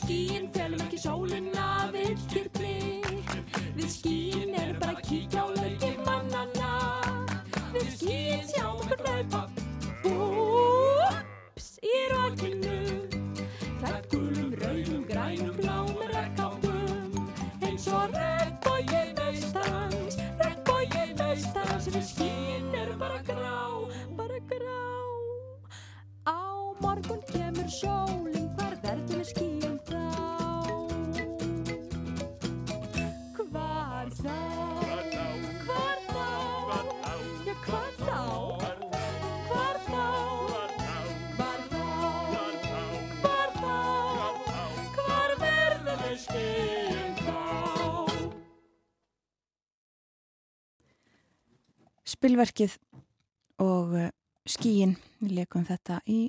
Skíin félum ekki sólina vilkir blik. Við skíin erum bara að Spilverkið og uh, skíin, við leikum þetta í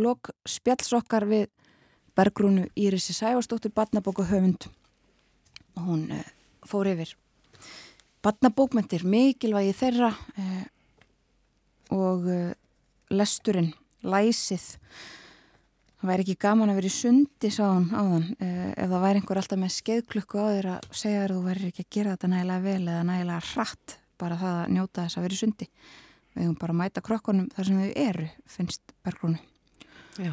lok spjallsokkar við Bergrúnu Írisi Sæfarsdóttir Batnabóku höfund og hún uh, fór yfir Batnabókmentir, mikilvægi þeirra uh, og lesturinn, læsið. Það væri ekki gaman að vera í sundi sá hún áðan, ef það væri einhver alltaf með skeiðklukku á þér að segja þér að þú væri ekki að gera þetta nægilega vel eða nægilega hratt bara það að njóta þess að vera í sundi. Við höfum bara að mæta krokkunum þar sem þau eru, finnst Bergrúnu. Já.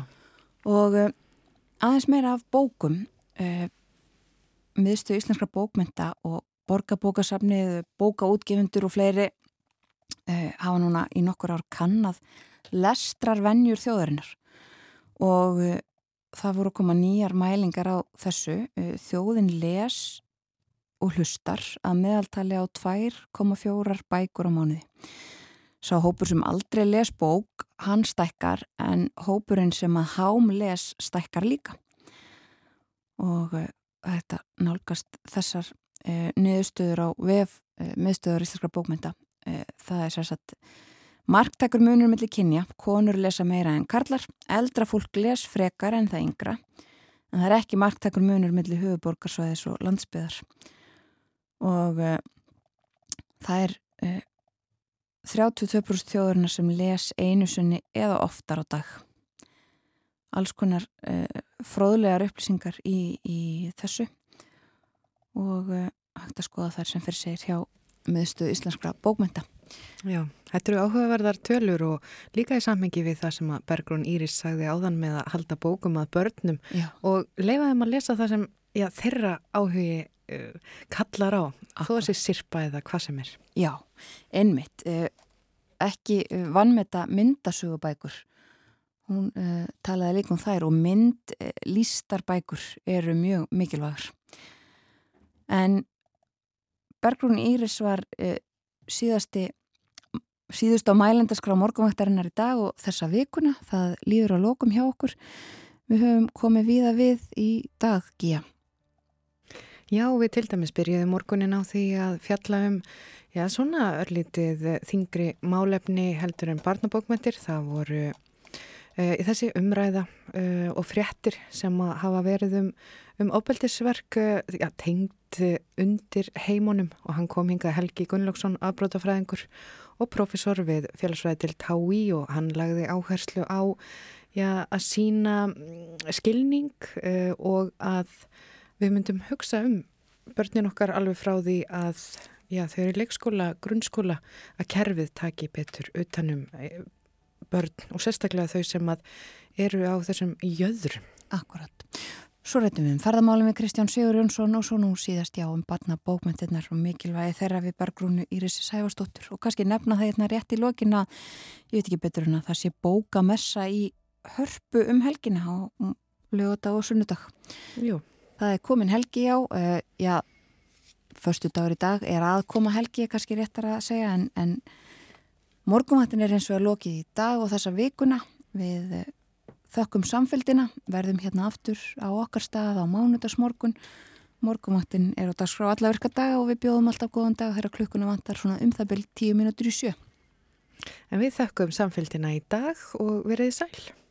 og uh, aðeins meira af bókum uh, miðstu íslenskra bókmynda og borgarbókasafnið, bókaútgefundur og fleiri uh, hafa núna í nokkur ár kannad lestrar vennjur þjóðarinnar. Og það voru að koma nýjar mælingar á þessu. Þjóðin les og hlustar að meðaltali á 2,4 bækur á mánuði Sá hópur sem aldrei les bók, hann stækkar en hópurinn sem að hám les stækkar líka. Og uh, þetta nálgast þessar uh, niðurstöður á vef uh, miðstöður íslenskra bókmynda. Það er sérsagt marktækur munur millir kynja, konur lesa meira en karlar, eldra fólk les frekar en það yngra, en það er ekki marktækur munur millir höfuborgarsvæðis og landsbyðar. Og það er 32% þjóðurna sem les einu sunni eða oftar á dag. Alls konar uh, fróðlegar upplýsingar í, í þessu og uh, hægt að skoða þær sem fyrir segir hjá miðstuð íslenskra bókmynda. Já, þetta eru áhugaverðar tölur og líka í samhengi við það sem að Bergrún Íris sagði áðan með að halda bókum að börnum Já. og leifaðum að lesa það sem já, þeirra áhugi uh, kallar á, þó að sé sirpa eða hvað sem er. Já, einmitt. Uh, ekki uh, vannmeta myndasugubækur. Hún talaði líka um þær og mynd lístarbækur eru mjög mikilvægur. En Bergrún Íris var síðasti síðust á mælendaskrá morgunvæktarinnar í dag og þessa vikuna, það líður á lokum hjá okkur. Við höfum komið viða við í dag, Gíja. Já, við til dæmis byrjuðum morgunin á því að fjalla um, já, svona örlítið þingri málefni heldur en barnabókmyndir. Það voru uh, þessi umræða uh, og fréttir sem hafa verið um, um óbeldisverk uh, já, tengt undir heimunum og hann kom hingað Helgi Gunnlaugsson, afbrótafræðingur og profesor við félagsfræði til TÁI og hann lagði áherslu á já, að sína skilning og að við myndum hugsa um börnin okkar alveg frá því að já, þau eru leikskóla, grunnskóla að kerfið taki betur utanum börn og sérstaklega þau sem að eru á þessum jöður. Akkurat. Svo reytum við um ferðamálum við Kristján Sigur Jónsson og svo nú síðast já um batna bókmyndirnar og mikilvægi þeirra við Bergrúnu Írisi Sæfarsdóttur og kannski nefna það hérna rétt í lokin að ég veit ekki betur en að það sé bókamessa í hörpu um helgina á lögadag og sunnudag. Jú. Það er komin helgi á, uh, já, förstu dagur í dag er að koma helgi, kannski réttar að segja, en, en morgumattin er eins og að lokið í dag og þessa vikuna við uh, þökkum samfélgina, verðum hérna aftur á okkar stað á mánudagsmorgun. Morgumattin er á dagskrá alla virka daga og við bjóðum alltaf góðan dag þegar klukkuna vantar svona um það byrj tíu mínútur í sjö. En við þökkum samfélgina í dag og verið sæl.